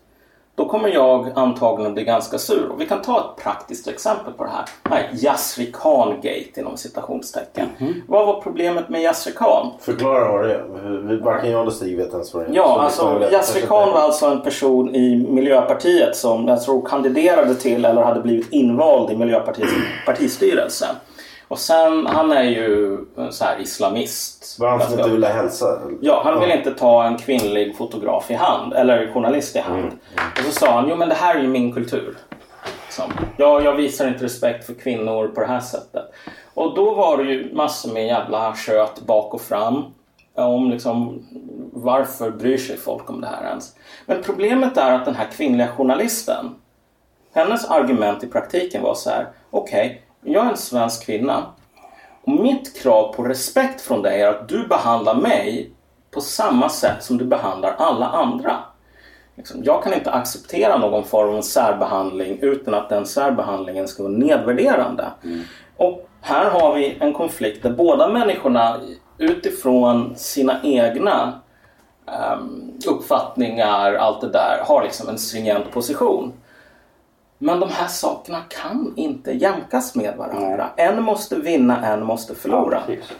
Då kommer jag antagligen bli ganska sur. Och vi kan ta ett praktiskt exempel på det här. Här Yasri Khan-gate inom citationstecken. Vad var problemet med Yasri Khan? Förklara vad det är. Varken jag eller Stig vet ens vad det är. Ja, Så alltså Yasri Khan var alltså en person i Miljöpartiet som jag tror kandiderade till eller hade blivit invald i Miljöpartiets partistyrelse. Och sen, han är ju så här islamist. Var han som inte ville hälsa? Ja, han ville inte ta en kvinnlig fotograf i hand, eller journalist i hand. Och så sa han, jo men det här är ju min kultur. Liksom. Ja, jag visar inte respekt för kvinnor på det här sättet. Och då var det ju massor med jävla kött bak och fram. Om liksom, varför bryr sig folk om det här ens? Men problemet är att den här kvinnliga journalisten, hennes argument i praktiken var så här, okej, jag är en svensk kvinna. Och mitt krav på respekt från dig är att du behandlar mig på samma sätt som du behandlar alla andra. Liksom, Jag kan inte acceptera någon form av särbehandling utan att den särbehandlingen ska vara nedvärderande. Och här har vi en konflikt där båda människorna utifrån sina egna ehm, uppfattningar, allt det där, har liksom en stringent position. Men de här sakerna kan inte jämkas med varandra. En måste vinna, en måste förlora. Precis.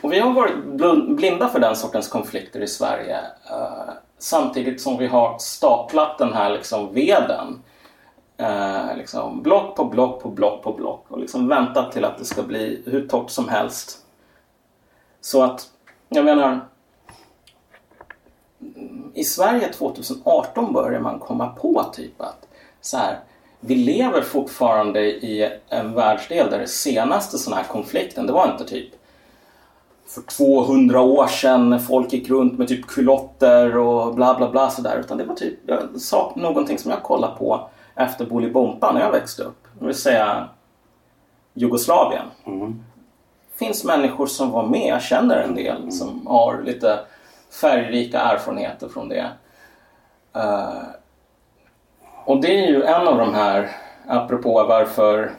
Och vi har varit blinda för den sortens konflikter i Sverige. eh, samtidigt som vi har staplat den här liksom veden. eh, liksom block på block på block på block. Och liksom väntat till att det ska bli hur torrt som helst. Så att, jag menar. I Sverige 2018 börjar man komma på typ att så här, vi lever fortfarande i en världsdel där det senaste sån här konflikten, det var inte typ för 200 år sedan folk gick runt med typ kulotter och bla bla bla sådär. Utan det var typ jag sa någonting som jag kollade på efter Bolibompa när jag växte upp. Det vill säga Jugoslavien. finns människor som var med, jag känner en del som har lite färgrika erfarenheter från det. Eh, och det är ju en av de här, apropå varför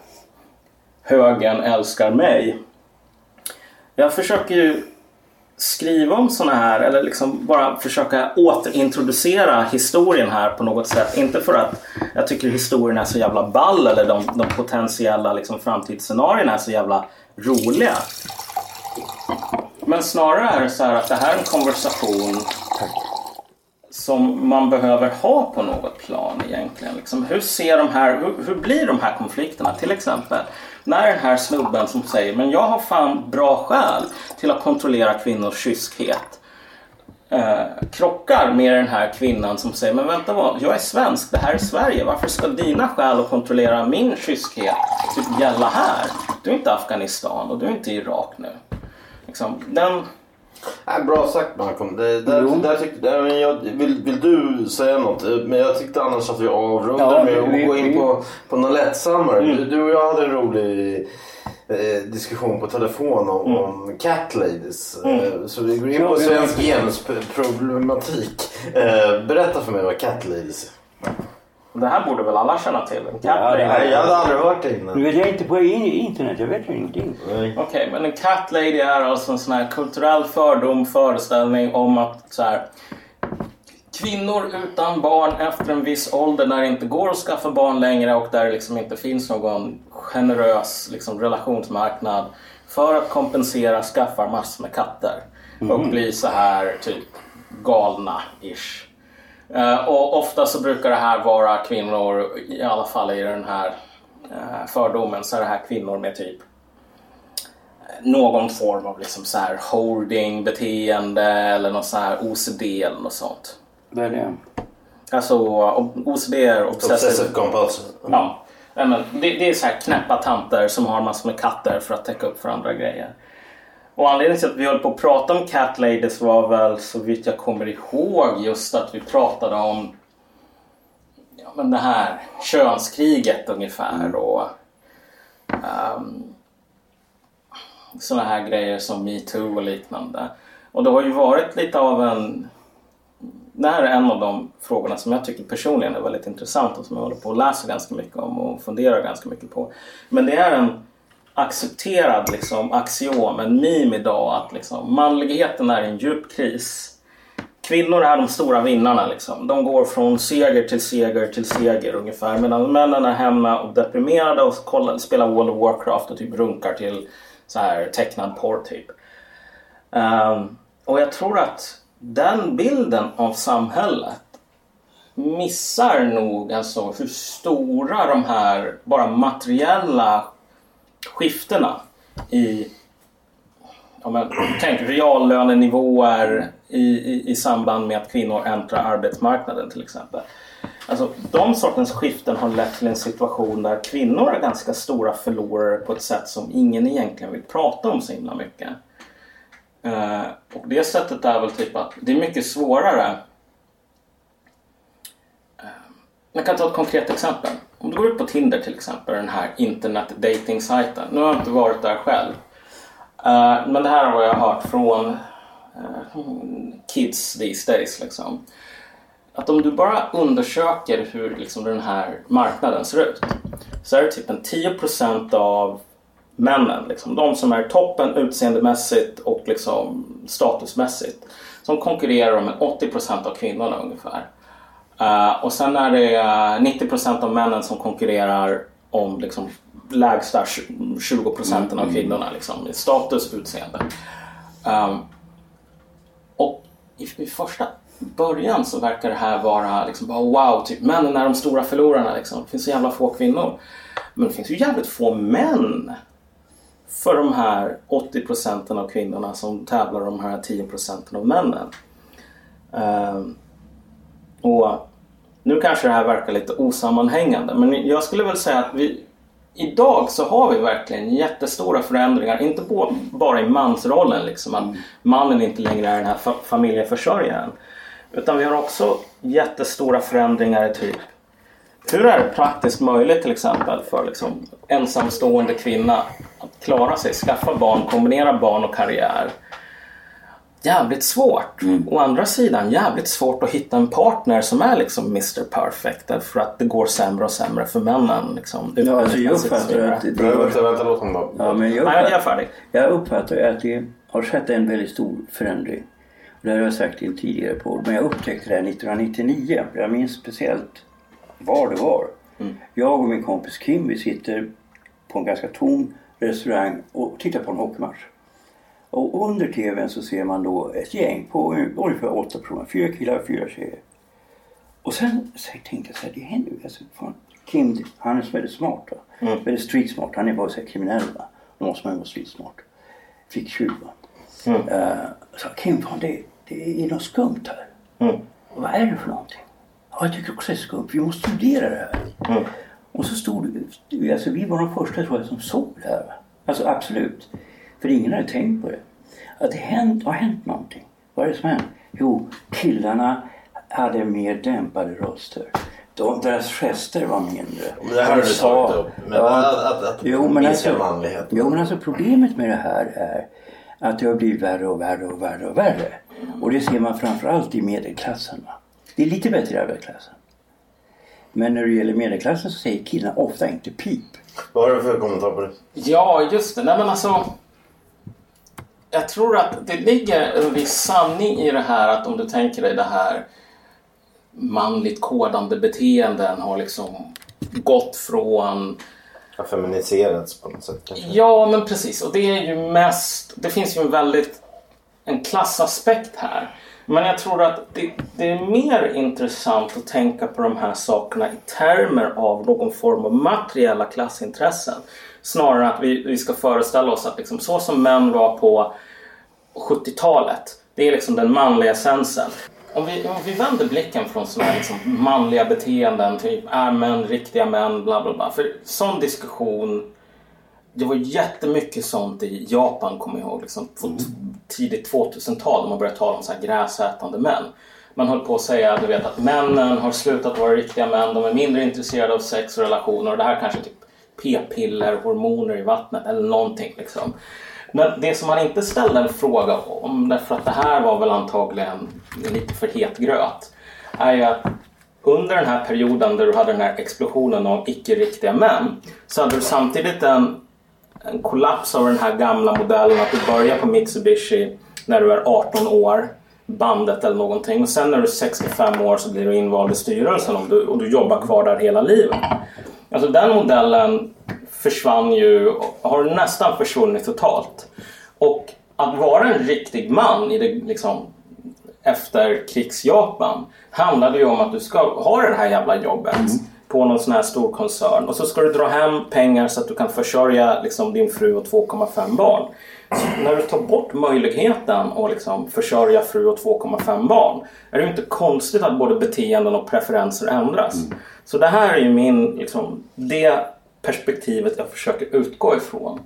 högern älskar mig. Jag försöker ju skriva om såna här, eller liksom bara försöka återintroducera historien här på något sätt. Inte för att jag tycker historien är så jävla ball eller de, de potentiella liksom, framtidsscenarierna är så jävla roliga. Men snarare är det så här att det här är en konversation som man behöver ha på något plan egentligen. Liksom, hur, ser de här, hur, hur blir de här konflikterna? Till exempel när den här snubben som säger men jag har fan bra skäl till att kontrollera kvinnors kyskhet. Eh, krockar med den här kvinnan som säger men vänta vad, jag är svensk, det här är Sverige. Varför ska dina skäl att kontrollera min kyskhet typ gälla här? Du är inte Afghanistan och du är inte Irak nu. Liksom, den... Nej, bra sagt Malcolm. Det, där, där tyckte, där, men jag, vill, vill du säga något? Men jag tyckte annars att vi avrundar Ja, med att gå in på, på något lättsammare. Du, du och jag hade en rolig eh, diskussion på telefon om, om cat ladies. Eh, så vi går in på svensk genusproblematik. Eh, berätta för mig vad cat ladies är. Det här borde väl alla känna till? En Ja, det cat här- Nej, jag hade aldrig hört det Nu innan. vet jag inte på in- internet, jag vet ju ingenting. Okej, men en cat lady är alltså en sån här kulturell fördom, föreställning om att så här, kvinnor utan barn efter en viss ålder när det inte går att skaffa barn längre och där det liksom inte finns någon generös liksom, relationsmarknad för att kompensera skaffar massor med katter och blir så här typ galna-ish. Eh, och ofta så brukar det här vara kvinnor, i alla fall i den här eh, fördomen, så är det här kvinnor med typ någon form av liksom så här hoarding beteende eller något så här OCD eller något sånt. Vad är det? Alltså OCD är Obsessive obsessive. compulsive. Ja. Nej, men det, det är så här knäppa tanter som har massor med katter för att täcka upp för andra grejer. Och anledningen till att vi höll på att prata om cat ladies var väl så vitt jag kommer ihåg just att vi pratade om ja, men det här könskriget ungefär och um, sådana här grejer som metoo och liknande. Och det har ju varit lite av en det här är en av de frågorna som jag tycker personligen är väldigt intressant och som jag håller på att läsa ganska mycket om och funderar ganska mycket på. Men det är en accepterad liksom, axiom, en meme idag att liksom, manligheten är i en djup kris. Kvinnor är de stora vinnarna. Liksom. De går från seger till seger till seger ungefär. Medan männen är hemma och deprimerade och kollar, spelar World of Warcraft och typ runkar till så här tecknad porr typ. Um, och jag tror att den bilden av samhället missar nog alltså hur stora de här bara materiella skiftena i ja, men, tänk reallönenivåer i, i, i samband med att kvinnor äntrar arbetsmarknaden till exempel. Alltså, de sortens skiften har lett till en situation där kvinnor är ganska stora förlorare på ett sätt som ingen egentligen vill prata om så himla mycket. Uh, och det sättet är väl typ att det är mycket svårare. Eh, uh, jag kan ta ett konkret exempel. Om du går ut på Tinder till exempel, den här internet dating sajten Nu har jag inte varit där själv. Uh, men det här har jag hört från eh, kids these days. Liksom. Att om du bara undersöker hur liksom, den här marknaden ser ut. Så är det typ en 10% av männen. Liksom, de som är toppen utseendemässigt och liksom, statusmässigt. Som konkurrerar med 80% av kvinnorna ungefär. Uh, och sen är det uh, 90% av männen som konkurrerar om liksom, lägsta 20% mm. av kvinnorna. Liksom, status utseende. Um, och i, i, första början så verkar det här vara liksom bara wow, typ männen är de stora förlorarna. Liksom. Det finns så jävla få kvinnor. Men det finns ju jävligt få män för de här 80 procenten av kvinnorna som tävlar om de här 10 procenten av männen. Um, och nu kanske det här verkar lite osammanhängande men jag skulle väl säga att vi idag så har vi verkligen jättestora förändringar, inte bara i mansrollen, liksom, att mannen inte längre är den här familjeförsörjaren. Utan vi har också jättestora förändringar i typ hur är det praktiskt möjligt till exempel för liksom, ensamstående kvinna att klara sig, skaffa barn, kombinera barn och karriär? Jävligt svårt. Mm. Å andra sidan jävligt svårt att hitta en partner som är liksom Mr Perfect därför att det går sämre och sämre för männen. Liksom, ja, alltså jag uppfattar att det, det, vänta, vänta, låt honom bara. Ja, men jag, uppfattar, jag är färdig. Jag uppfattar att det har skett en väldigt stor förändring. Det har jag sagt i en tidigare podd. Men jag upptäckte det här 1999. Jag minns speciellt var det var. Mm. Jag och min kompis Kim vi sitter på en ganska tom restaurang och tittar på en hockeymatch. Och under tvn så ser man då ett gäng på ungefär åtta personer. Fyra killar och fyra tjejer. Och sen så tänkte jag så här, det händer ju. Alltså, fan, Kim han är väldigt smart. Mm. Väldigt street smart. Han är bara så här kriminell. Va? Då måste man ju vara street smart. Fick tjuv. Mm. Uh, så Kim, fan, det, det är något skumt här. Mm. Vad är det för någonting? Ja, jag tycker också det är skumt. Vi måste studera det här. Mm. Och så stod alltså vi var de första tror jag som såg det här. Alltså absolut. För ingen hade tänkt på det. Att det hänt, har hänt någonting. Vad är det som hänt? Jo, killarna hade mer dämpade röster. De, deras gester var mindre. Men det här har du tagit upp. Men ja, att, att, att jo, men alltså, manlighet. Jo men alltså problemet med det här är att det har blivit värre och värre och värre och värre. Och det ser man framförallt i medelklassen. Det är lite bättre i arbetarklassen. Men när det gäller medelklassen så säger killarna ofta inte pip. Vad har du för kommentar på det? Ja, just det. Nej men alltså. Jag tror att det ligger en viss sanning i det här att om du tänker dig det här manligt kodande beteenden har liksom gått från har feminiserats på något sätt kanske? Ja, men precis. Och det är ju mest... Det finns ju en väldigt... En klassaspekt här. Men jag tror att det, det, är mer intressant att tänka på de här sakerna i termer av någon form av materiella klassintressen. Snarare än att vi, vi ska föreställa oss att liksom, så som män var på 70-talet. Det är liksom den manliga essensen. Om vi, om vi vänder blicken från sådana här liksom manliga beteenden, typ är män riktiga män, bla bla bla. För sån diskussion det var jättemycket sånt i Japan, kommer jag ihåg. Liksom, mm. tidigt 2000-tal när man började tala om så här gräsätande män. Man höll på att säga du vet, att männen har slutat vara riktiga män. De är mindre intresserade av sex och relationer. Och det här kanske typ p-piller, hormoner i vattnet eller någonting. Liksom. Men det som man inte ställde en fråga om, därför att det här var väl antagligen lite för het gröt, är ju att under den här perioden där du hade den här explosionen av icke-riktiga män så hade du samtidigt en en kollaps av den här gamla modellen att du börjar på Mitsubishi när du är 18 år. bandet eller någonting. Och sen när du är 65 år så blir du invald i styrelsen och du, och du jobbar kvar där hela livet. Alltså den modellen försvann ju, har nästan försvunnit totalt. Och att vara en riktig man i det liksom efter krigs-Japan handlade ju om att du ska ha det här jävla jobbet mm på någon sån här stor koncern och så ska du dra hem pengar så att du kan försörja liksom, din fru och 2,5 barn. Så när du tar bort möjligheten att liksom, försörja fru och 2,5 barn är det inte konstigt att både beteenden och preferenser ändras. Så det här är ju min, liksom, det perspektivet jag försöker utgå ifrån.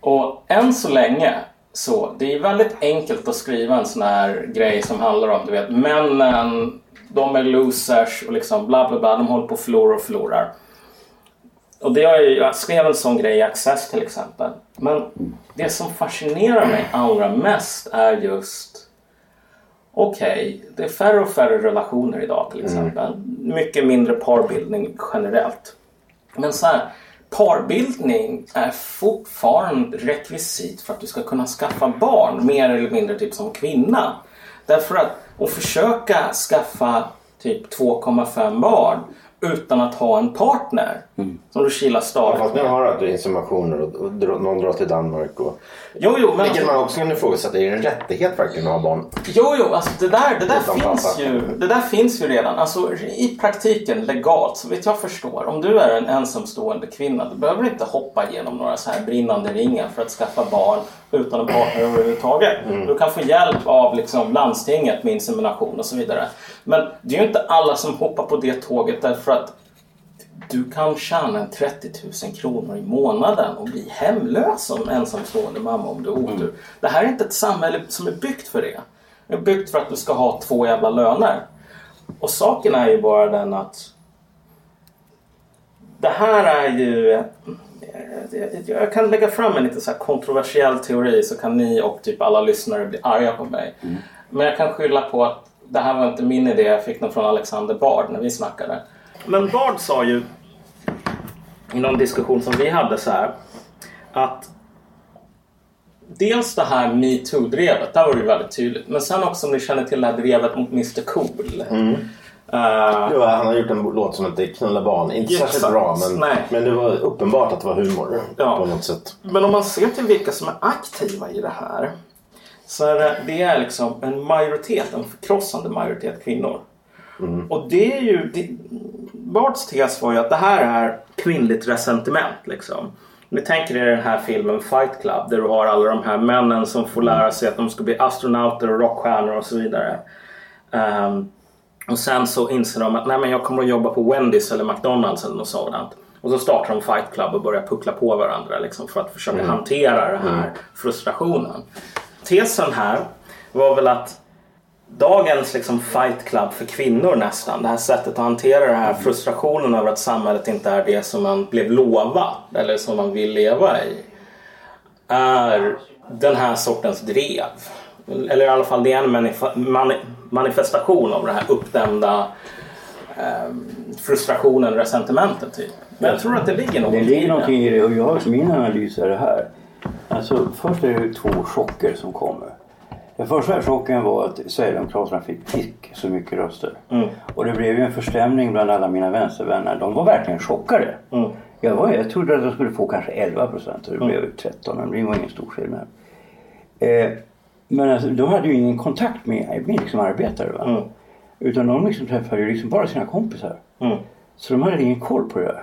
Och än så länge så det är väldigt enkelt att skriva en sån här grej som handlar om du vet männen, de är losers och liksom bla bla bla, de håller på och förlorar och förlorar. Och det jag, jag skrev en sån grej i Access till exempel. Men det som fascinerar mig allra mest är just Okej, det är färre och färre relationer idag till exempel. Mycket mindre parbildning generellt. Men så här, parbildning är fortfarande rekvisit för att du ska kunna skaffa barn mer eller mindre typ som kvinna. Därför att att försöka skaffa typ 2,5 barn utan att ha en partner som du kilar Ja, fast nu har du insinuationer och, och dra- någon drar till Danmark. Och, Jo, jo, men vilket man också kan ifrågasätta. Är det en rättighet verkligen att ha barn? Jo, jo, alltså det där, det där, Utan finns, pappa. ju, det där finns ju redan. Alltså, I praktiken, legalt, så vet jag förstår. Om du är en ensamstående kvinna, du behöver inte hoppa igenom några så här brinnande ringar för att skaffa barn utan en partner överhuvudtaget. Mm. Du kan få hjälp av liksom, landstinget med insemination och så vidare. Men det är ju inte alla som hoppar på det tåget därför att du kan tjäna en 30 000 kronor i månaden och bli hemlös som ensamstående mamma om du har otur. Det här är inte ett samhälle som är byggt för det. Det är byggt för att du ska ha två jävla löner. Och saken är ju bara den att det här är ju... Jag kan lägga fram en lite så här kontroversiell teori så kan ni och typ alla lyssnare bli arga på mig. Men jag kan skylla på att det här var inte min idé. Jag fick den från Alexander Bard när vi snackade. Men Bard sa ju i någon diskussion som vi hade så här att dels det här metoo-drevet, där var det ju väldigt tydligt. Men sen också om ni känner till det här drevet mot Mr Cool. Eh, Jo, han har gjort en låt som heter Knulla barn. Inte särskilt bra men, Nej. men det var uppenbart att det var humor Ja. på något sätt. Men om man ser till vilka som är aktiva i det här. Så är det, det är liksom en majoritet, en förkrossande majoritet kvinnor. Och det är ju... Det, Barts tes var ju att det här är kvinnligt resentiment. Liksom. Ni tänker er den här filmen Fight Club där du har alla de här männen som får lära sig att de ska bli astronauter och rockstjärnor och så vidare. Ehm, och sen så inser de att Nej, men jag kommer att jobba på Wendys eller McDonalds eller något sådant. Och så startar de Fight Club och börjar puckla på varandra liksom, för att försöka hantera den här frustrationen. Tesen här var väl att dagens liksom, Fight Club för kvinnor nästan, det här sättet att hantera den här frustrationen över att samhället inte är det som man blev lovad eller som man vill leva i är den här sortens drev. Eller i alla fall det är en manif- mani- manifestation av den här uppdämda eh, frustrationen, resentimentet typ. Men jag tror att det ligger Det någonting ligger i någonting i det och jag, min analys är det här. Alltså först är det två chocker som kommer. Den första chocken var att Sverigedemokraterna fick fick så mycket röster. Och det blev ju en förstämning bland alla mina vänstervänner. De var verkligen chockade. Jag, var, jag trodde att de skulle få kanske 11 procent och det blev 13 men det var ingen stor skillnad. Eh, men alltså, de hade ju ingen kontakt med, med liksom arbetare. Va? Utan de liksom träffade ju liksom bara sina kompisar. Så de hade ingen koll på det där.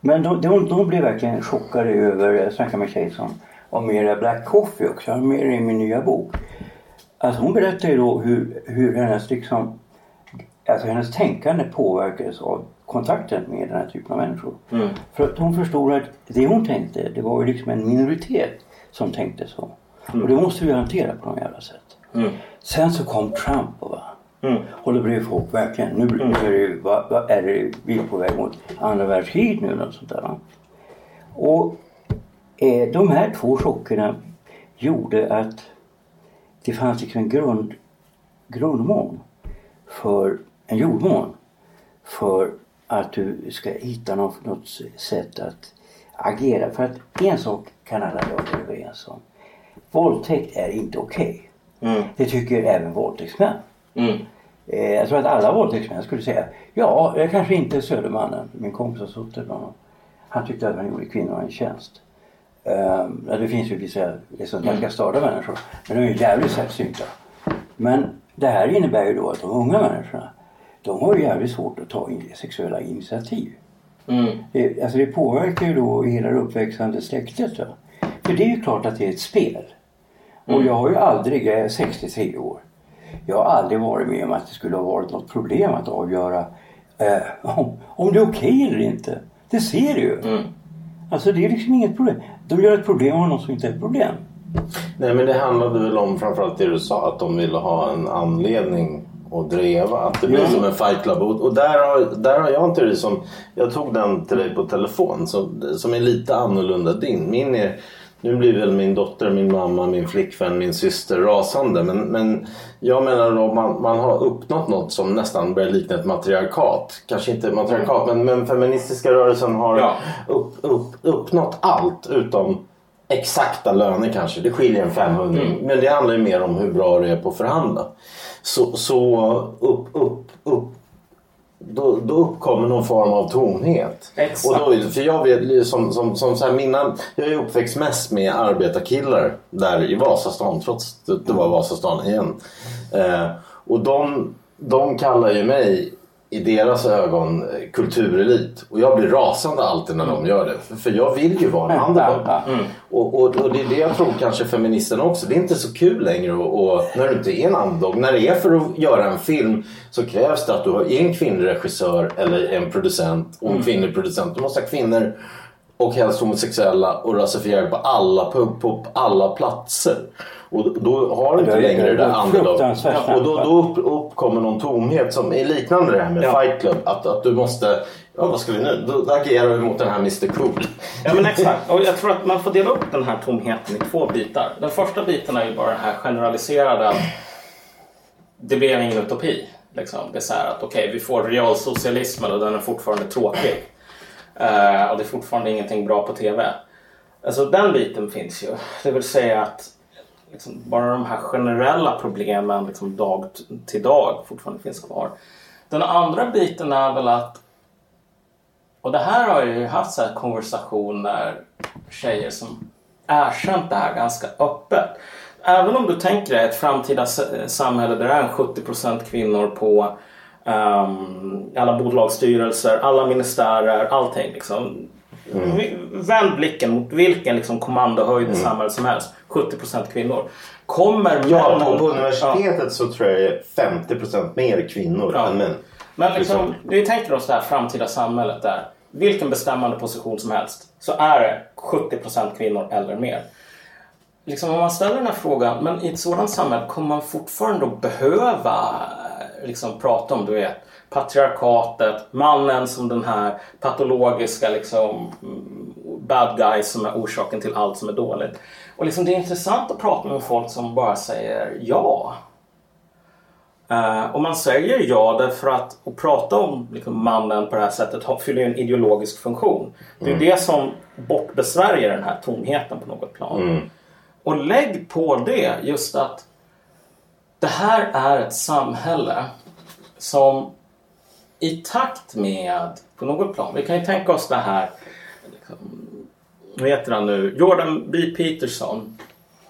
Men de, de, de blev verkligen chockade över, jag snackade med tjej som om mera Black Coffee också, jag har med det i min nya bok. Alltså hon berättar ju då hur, hur hennes liksom, alltså hennes tänkande påverkades av kontakten med den här typen av människor. För att hon förstod att det hon tänkte, det var ju liksom en minoritet som tänkte så. Och det måste vi hantera på något jävla sätt. Sen så kom Trump och va. Och då blev folk verkligen, nu, är, det, ju- vad, vad är det, vi är på väg mot andra världskriget nu eller sånt där. Va? Och eh, de här två chockerna gjorde att det fanns liksom en grund, grundmån för en jordmån för att du ska hitta något, något sätt att agera. För att en sak kan alla vara överens om. Våldtäkt är inte okej. Det tycker även våldtäktsmän. Mm. Eh, jag tror att alla våldtäktsmän skulle säga ja, jag kanske inte Södermannen, min kompis har suttit med honom. Han tyckte att han gjorde kvinnorna en tjänst. Um, ja, det finns ju vissa liksom, ganska störda människor, men de är ju jävligt sällsynta. Men det här innebär ju då att de unga människorna, de har ju jävligt svårt att ta in sexuella initiativ. Mm. Det, alltså det påverkar ju då hela det uppväxande släktet. Då. För det är ju klart att det är ett spel. Och jag har ju aldrig, jag är 63 år. Jag har aldrig varit med om att det skulle ha varit något problem att avgöra eh, om, om det är okej eller inte. Det ser du ju. Alltså det är liksom inget problem. De gör ett problem av något som inte är ett problem. Nej men det handlade väl om framförallt det du sa att de ville ha en anledning att dreva. Att det blir Ja. som en fight club. Och, och där, har, där har jag en teori som, jag tog den till dig på telefon som, som är lite annorlunda din. Min är, nu blir väl min dotter, min mamma, min flickvän, min syster rasande. Men, men jag menar då man, man har uppnått något som nästan börjar likna ett matriarkat. Kanske inte matriarkat men, men feministiska rörelsen har Ja. upp, upp, uppnått allt utom exakta löner kanske. Det skiljer en 500. Men det handlar ju mer om hur bra du är på att förhandla. Så, så upp, upp, upp. Då, då uppkommer någon form av tomhet. Exakt. Och då, för jag vet som, som, som så mina, jag är uppväxt mest med arbetarkillar där i Vasastan trots att det var Vasastan igen. Eh, och de, de kallar ju mig i deras ögon eh, kulturelit. Och jag blir rasande alltid när de gör det. För, jag vill ju vara en underdog. Och, och, och det är det jag tror kanske feministerna också. Det är inte så kul längre och, och när du inte är en underdog. När det är för att göra en film så krävs det att du har en kvinnlig regissör eller en producent och en kvinnlig producent. Du måste ha kvinnor och helst homosexuella och rasifierade på alla, på, på alla platser. Och då har du inte längre det det är där underdog. Och då, då upp, uppkommer någon tomhet som är liknande det här med Ja. Fight Club. Att, att du måste, ja vad ska vi nu? Då agerar vi mot den här Mr Cool. Ja men exakt. Och jag tror att man får dela upp den här tomheten i två bitar. Den första biten är ju bara den här generaliserade att det blev ingen utopi. Liksom. Det är så här att okej, vi får realsocialismen och den är fortfarande tråkig. Eh, och det är fortfarande ingenting bra på TV. Alltså den biten finns ju. Det vill säga att liksom, bara de här generella problemen liksom, dag till dag fortfarande finns kvar. Den andra biten är väl att och det här har jag ju haft så här konversationer tjejer som erkänt det här ganska öppet. Även om du tänker dig ett framtida samhälle där det är en 70% kvinnor på um, alla bolagsstyrelser, alla ministärer, allting liksom. Vi- Vänd blicken mot vilken liksom, kommandohöjd i samhället som helst. 70% kvinnor. Kommer Ja, på, på universitetet så tror jag det är 50% mer kvinnor Ja. än män. Men liksom, vi tänker oss det här framtida samhället där vilken bestämmande position som helst så är det 70% kvinnor eller mer. Liksom om man ställer den här frågan, men i ett sådant samhälle kommer man fortfarande att behöva eh, liksom, prata om du vet, patriarkatet, mannen som den här patologiska liksom, mm, bad guy som är orsaken till allt som är dåligt. Och liksom, det är intressant att prata med folk som bara säger ja. Eh, och man säger ja därför att att prata om liksom, mannen på det här sättet fyller en ideologisk funktion. Det är det som bortbesvärjer den här tomheten på något plan. Och lägg på det just att det här är ett samhälle som i takt med, på något plan, vi kan ju tänka oss det här, liksom, vad heter han nu, Jordan B. Peterson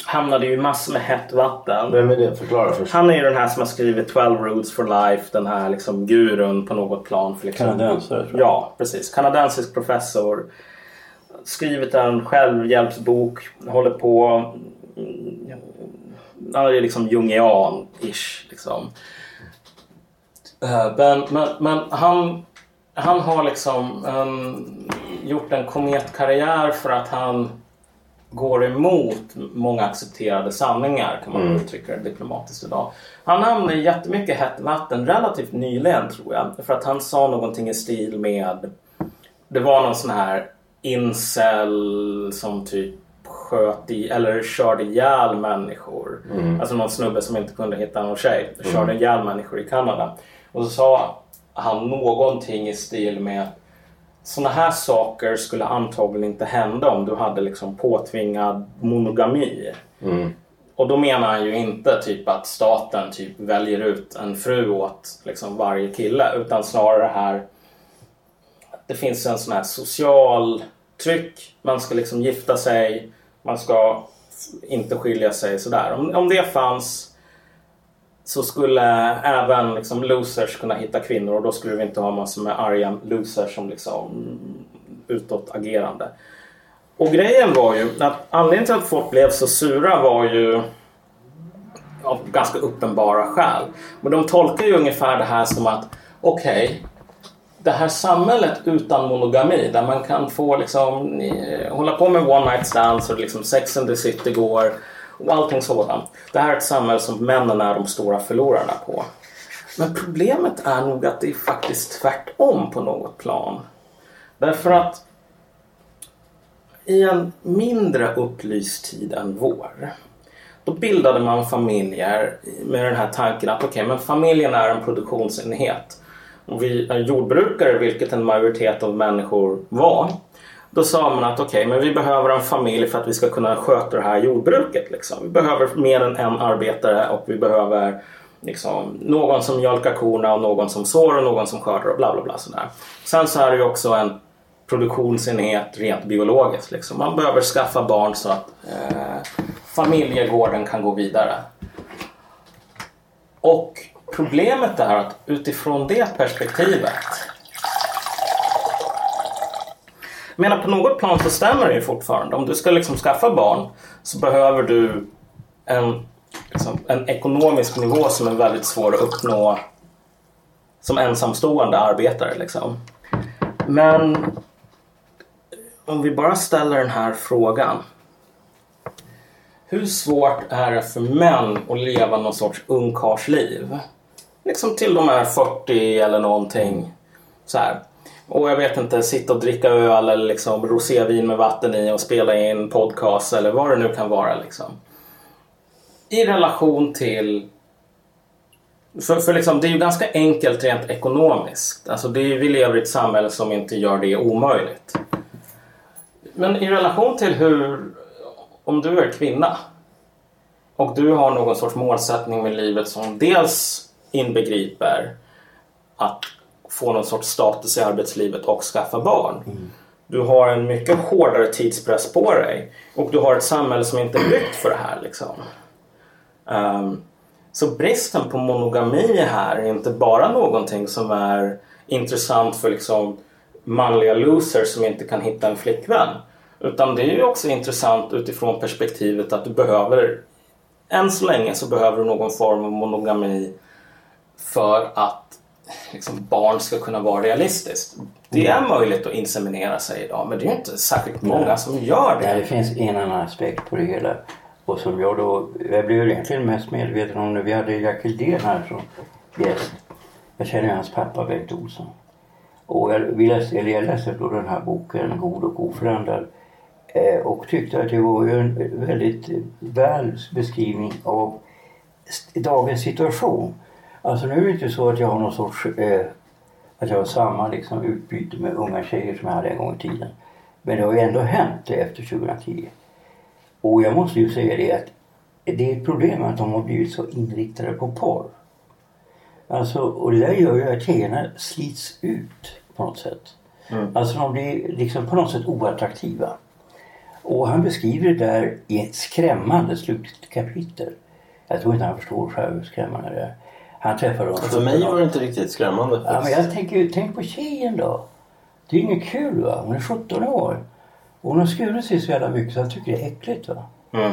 hamnade ju i massor med hett vatten. Vem är det? Förklara först. Han är ju den här som har skrivit 12 Rules for Life. Den här liksom gurun på något plan. För liksom, Kanadensare. Ja, precis. Kanadensisk professor. Skrivit en självhjälpsbok. Håller på... mm, Han är liksom jungian-ish. Liksom. Eh, Men, men, men han, han har liksom um, gjort en kometkarriär för att han går emot många accepterade sanningar kan man mm. uttrycka det diplomatiskt idag. Han hamnade i jättemycket hett vatten relativt nyligen tror jag. För att han sa någonting i stil med Det var någon sån här incel som typ sköt i, eller körde ihjäl människor. Mm. Alltså någon snubbe som inte kunde hitta någon tjej. Körde ihjäl människor i Kanada. Och så sa han någonting i stil med sådana här saker skulle antagligen inte hända om du hade liksom påtvingad monogami. och då menar han ju inte typ att staten typ väljer ut en fru åt liksom varje kille utan snarare här det finns en sån här social tryck. Man ska liksom gifta sig, man ska inte skilja sig sådär. Om, om det fanns så skulle även liksom losers kunna hitta kvinnor och då skulle vi inte ha massor med arga losers som liksom utåtagerande. Och grejen var ju att anledningen till att folk blev så sura var ju av ganska uppenbara skäl. Men de tolkar ju ungefär det här som att okej, okay, det här samhället utan monogami där man kan få liksom hålla på med one night stands och liksom sex and the city går och allting sådant. Det här är ett samhälle som männen är de stora förlorarna på. Men problemet är nog att det är faktiskt tvärtom på något plan. Därför att i en mindre upplyst tid än vår då bildade man familjer med den här tanken att okej, okay, men familjen är en produktionsenhet. Och vi är jordbrukare, vilket en majoritet av människor var. Då sa man att okej, okay, men vi behöver en familj för att vi ska kunna sköta det här jordbruket. Liksom. Vi behöver mer än en arbetare och vi behöver liksom, någon som mjölkar korna och någon som sår och någon som skördar och bla bla bla. Sådär. Sen så är det ju också en produktionsenhet rent biologiskt. Liksom. Man behöver skaffa barn så att eh, familjegården kan gå vidare. Och problemet är att utifrån det perspektivet jag menar på något plan så stämmer det ju fortfarande. Om du ska liksom skaffa barn så behöver du en, liksom, en ekonomisk nivå som är väldigt svår att uppnå som ensamstående arbetare. Liksom. Men om vi bara ställer den här frågan. Hur svårt är det för män att leva någon sorts ungkarlsliv? Liksom till de är 40 eller någonting. Så här. Och jag vet inte, sitta och dricka öl eller liksom rosévin med vatten i och spela in podcast eller vad det nu kan vara. Liksom. I relation till för, för liksom, det är ju ganska enkelt rent ekonomiskt. Alltså det är, vi lever i ett samhälle som inte gör det omöjligt. Men i relation till hur, om du är kvinna och du har någon sorts målsättning med livet som dels inbegriper att få någon sorts status i arbetslivet och skaffa barn. Mm. Du har en mycket hårdare tidspress på dig och du har ett samhälle som inte är byggt för det här. Liksom. Um, så bristen på monogami här är inte bara någonting som är intressant för liksom manliga losers som inte kan hitta en flickvän. Utan det är ju också intressant utifrån perspektivet att du behöver än så länge så behöver du någon form av monogami för att liksom, barn ska kunna vara realistiskt. Det är möjligt att inseminera sig idag men det är inte särskilt många som gör det. Nej, det finns en annan aspekt på det hela. Och som jag då, jag blev egentligen mest medveten om när vi hade Jack Hildén här som gäst. Jag känner hans pappa Bengt Olsson. Och jag, vi läste, eller jag läste då den här boken God och oförändrad eh, och tyckte att det var en väldigt väl beskrivning av dagens situation. Alltså nu är det inte så att jag har någon sorts eh, att jag har samma liksom, utbyte med unga tjejer som jag hade en gång i tiden. Men det har ju ändå hänt efter 2010. Och jag måste ju säga det att det är ett problem att de har blivit så inriktade på porr. Alltså, och det där gör ju att tjejerna slits ut på något sätt. Mm. Alltså de blir liksom på något sätt oattraktiva. Och han beskriver det där i ett skrämmande slutkapitel. Jag tror inte han förstår själv hur skrämmande det är. Han träffade dem. För mig var det inte riktigt skrämmande. Ja, men jag tänker, tänk på tjejen då. Det är inget kul va. Hon är 17 år. Och hon har skurit sig så jävla mycket så han tycker det är äckligt va. Mm.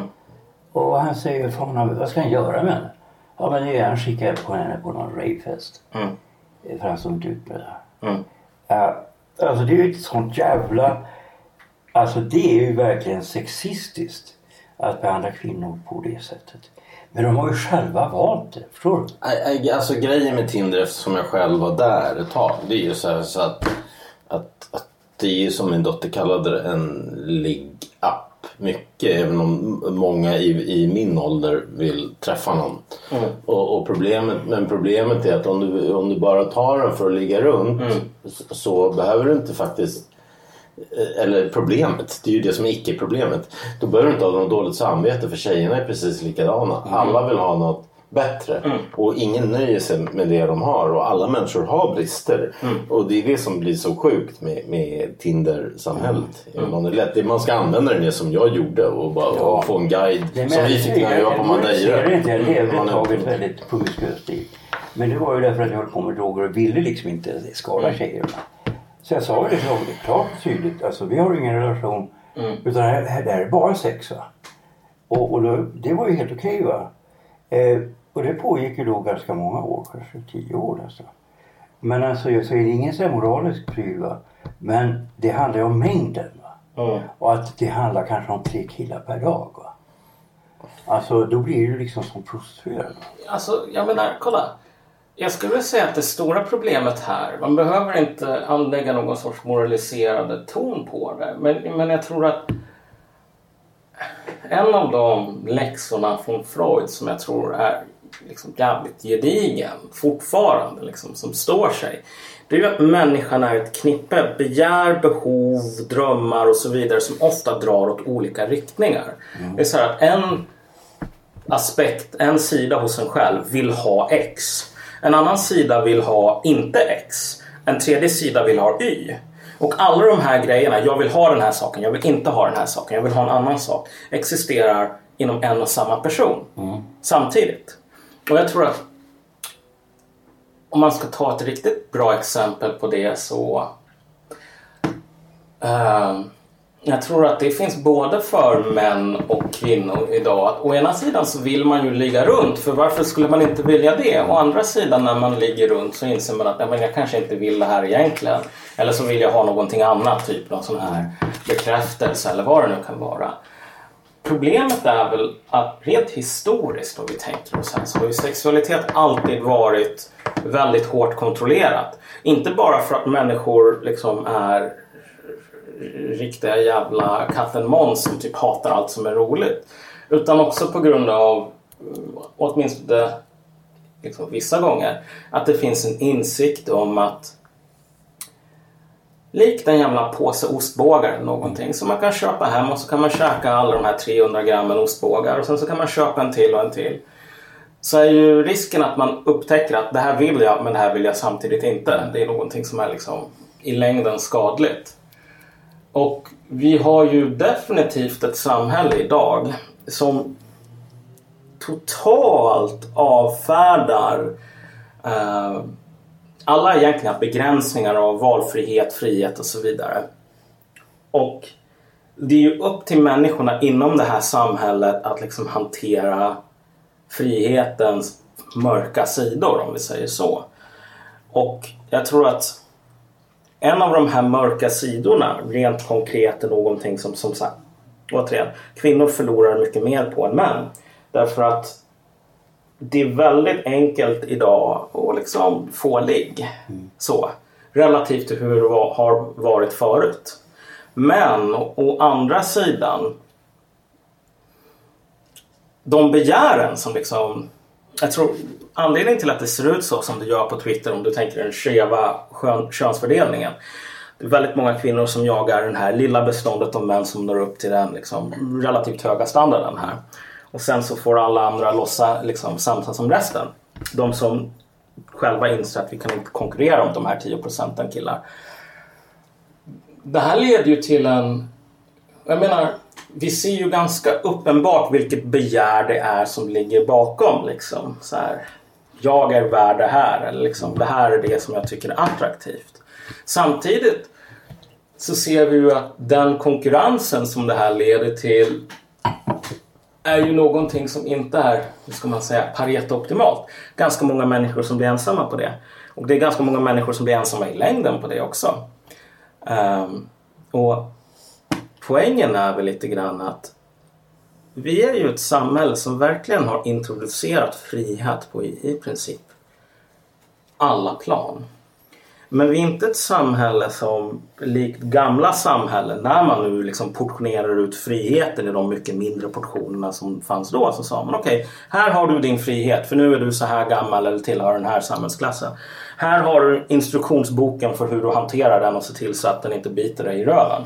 Och han säger för honom, vad ska han göra med henne? Ja men det är han skickar på henne på någon ravefest. Mm. För han stod inte ut med det. Mm. Ja, alltså det är ju ett sånt jävla... Alltså det är ju verkligen sexistiskt att behandla kvinnor på det sättet. Men de har ju själva valt det, förstår du? Alltså grejen med Tinder eftersom jag själv var där ett tag. Det är ju så, här, så att, att, att det är ju som min dotter kallade det en ligg-app. Mycket även om många i, i min ålder vill träffa någon. Mm. Och, och, problemet, men problemet är att om du, om du bara tar den för att ligga runt mm. så, så, behöver du inte faktiskt eller problemet, det är ju det som är icke-problemet. Då behöver du inte ha något dåligt samvete för tjejerna är precis likadana. Alla vill ha något bättre och ingen nöjer sig med det de har och alla människor har brister. Och det är det som blir så sjukt med, med Tinder-samhället. Man, är lätt, man ska använda det som jag gjorde och bara Ja. och få en guide som vi fick när vi var på Madeira. Jag inte, jag levde ett tag ett väldigt promiskuöst liv. Men det var ju därför att jag höll på med droger och ville liksom inte skada tjejerna. Så jag sa ju det klart, klart och tydligt. Alltså vi har ingen relation. Utan det här, det här är bara sex va. Och, och då, det var ju helt okej va. Eh, och det pågick ju då ganska många år, kanske tio år nästan. Men alltså jag säger ingen så moralisk pryl va. Men det handlar ju om mängden va. Och att det handlar kanske om tre killar per dag va. Alltså då blir det ju liksom som prostituerad. Alltså, jag menar, kolla. Jag skulle säga att det stora problemet här, man behöver inte anlägga någon sorts moraliserande ton på det. Men, men jag tror att en av de läxorna från Freud som jag tror är liksom jävligt gedigen fortfarande, liksom, som står sig. Det är ju att människan är ett knippe begär, behov, drömmar och så vidare som ofta drar åt olika riktningar. Det är så här att en aspekt, en sida hos en själv vill ha X. En annan sida vill ha inte X. En tredje sida vill ha Y. Och alla de här grejerna, jag vill ha den här saken, jag vill inte ha den här saken, jag vill ha en annan sak, existerar inom en och samma person samtidigt. Och jag tror att om man ska ta ett riktigt bra exempel på det så Ehm, jag tror att det finns både för män och kvinnor idag. Att å ena sidan så vill man ju ligga runt, för varför skulle man inte vilja det? Å andra sidan när man ligger runt så inser man att nej, men jag kanske inte vill det här egentligen. Eller så vill jag ha någonting annat, typ någon sån här bekräftelse eller vad det nu kan vara. Problemet är väl att rent historiskt om vi tänker oss här så har ju sexualitet alltid varit väldigt hårt kontrollerat. Inte bara för att människor liksom är riktiga jävla katten Måns som typ hatar allt som är roligt. Utan också på grund av, eh, åtminstone liksom vissa gånger, att det finns en insikt om att Likt en jävla påse ostbågar eller någonting som man kan köpa hem och så kan man käka alla de här 300 grammen ostbågar och sen så kan man köpa en till och en till. Så är ju risken att man upptäcker att det här vill jag men det här vill jag samtidigt inte. Det är någonting som är liksom i längden skadligt. Och vi har ju definitivt ett samhälle idag som totalt avfärdar eh, alla egentliga begränsningar av valfrihet, frihet och så vidare. Och det är ju upp till människorna inom det här samhället att liksom hantera frihetens mörka sidor om vi säger så. Och jag tror att en av de här mörka sidorna rent konkret är någonting som som sagt återigen kvinnor förlorar mycket mer på än män. Därför att det är väldigt enkelt idag att liksom få ligg. Så. Relativt till hur det var, har varit förut. Men å andra sidan de begären som liksom jag tror anledningen till att det ser ut så som det gör på Twitter om du tänker den skeva könsfördelningen. Det är väldigt många kvinnor som jagar den här lilla beståndet av män som når upp till den liksom, relativt höga standarden här. Och sen så får alla andra lossa liksom, samsas om resten. De som själva inser att vi kan inte konkurrera om de här 10 procenten killar. Det här leder ju till en... Jag menar, vi ser ju ganska uppenbart vilket begär det är som ligger bakom. Liksom. Så här, jag är värd det här. Eller liksom, det här är det som jag tycker är attraktivt. Samtidigt så ser vi ju att den konkurrensen som det här leder till är ju någonting som inte är, hur ska man säga, Pareto-optimalt. Ganska många människor som blir ensamma på det. Och det är ganska många människor som blir ensamma i längden på det också. Um, och poängen är väl lite grann att vi är ju ett samhälle som verkligen har introducerat frihet på i, i princip alla plan. Men vi är inte ett samhälle som likt gamla samhällen när man nu liksom portionerar ut friheten i de mycket mindre portionerna som fanns då. Så sa man okej, okay, här har du din frihet för nu är du så här gammal eller tillhör den här samhällsklassen. Här har du instruktionsboken för hur du hanterar den och ser till så att den inte biter dig i röven.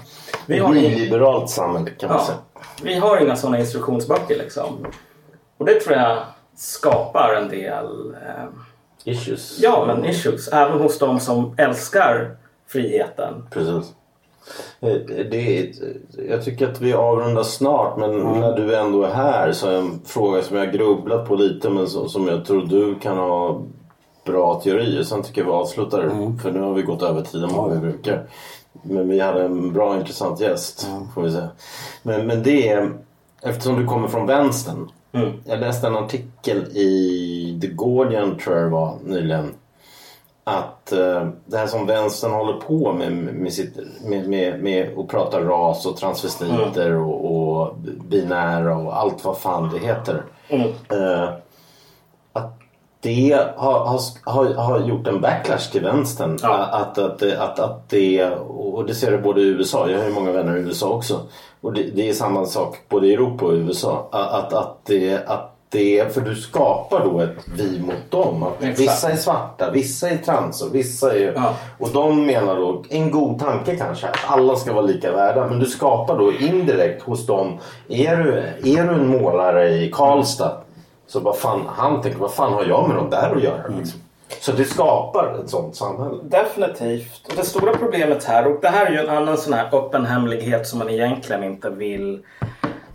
Vi har ett liberalt samhälle kan man ja, säga. Vi har inga sådana instruktionsböcker liksom. Och det tror jag skapar en del eh, Issues. Ja, men issues. Även hos de som älskar friheten. Precis. Eh, det är, jag tycker att vi avrundar snart men mm. när du ändå är här så är en fråga som jag grubblat på lite men som jag tror du kan ha bra teorier. Sen tycker jag vi avslutar mm. för nu har vi gått över tiden vad vi brukar. Men vi hade en bra intressant gäst mm. får vi säga. Men, men det är eftersom du kommer från vänstern Mm. Jag läste en artikel i The Guardian tror jag det var nyligen. Att uh, det här som vänstern håller på med med, sitt, med, med, med att prata ras och transvestiter mm. och, och binära och allt vad fan det heter. Uh, det har, har, har gjort en backlash till vänstern. Ja. Att, att, att, att det, och det ser du både i USA, jag har ju många vänner i USA också. Och det, det är samma sak både i Europa och USA. Att, att, det, att det, för du skapar då ett vi mot dem. Att vissa är svarta, vissa är transor, vissa är... Ja. Och de menar då, en god tanke kanske, att alla ska vara lika värda. Men du skapar då indirekt hos dem, är du, är du en målare i Karlstad så vad fan, han tänker, vad fan har jag med dem där att göra? Mm. Liksom. Så det skapar ett sånt samhälle. Definitivt. Och det stora problemet här, och det här är ju en annan sån här öppen hemlighet som man egentligen inte vill...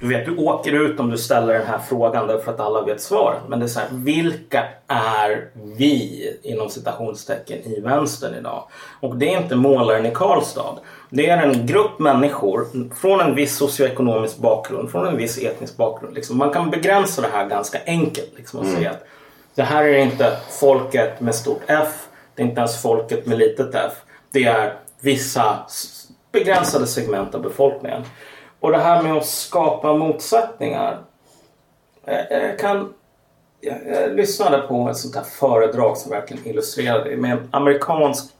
Du vet, du åker ut om du ställer den här frågan därför att alla vet svaret. Men det är så här, vilka är vi inom citationstecken i vänstern idag? Och det är inte målaren i Karlstad. Det är en grupp människor från en viss socioekonomisk bakgrund, från en viss etnisk bakgrund. Liksom. Man kan begränsa det här ganska enkelt liksom, och mm. säga att det här är inte folket med stort F. Det är inte ens folket med litet f. Det är vissa begränsade segment av befolkningen. Och det här med att skapa motsättningar. Jag, kan, jag, jag lyssnade på ett sånt här föredrag som verkligen illustrerade det med en amerikansk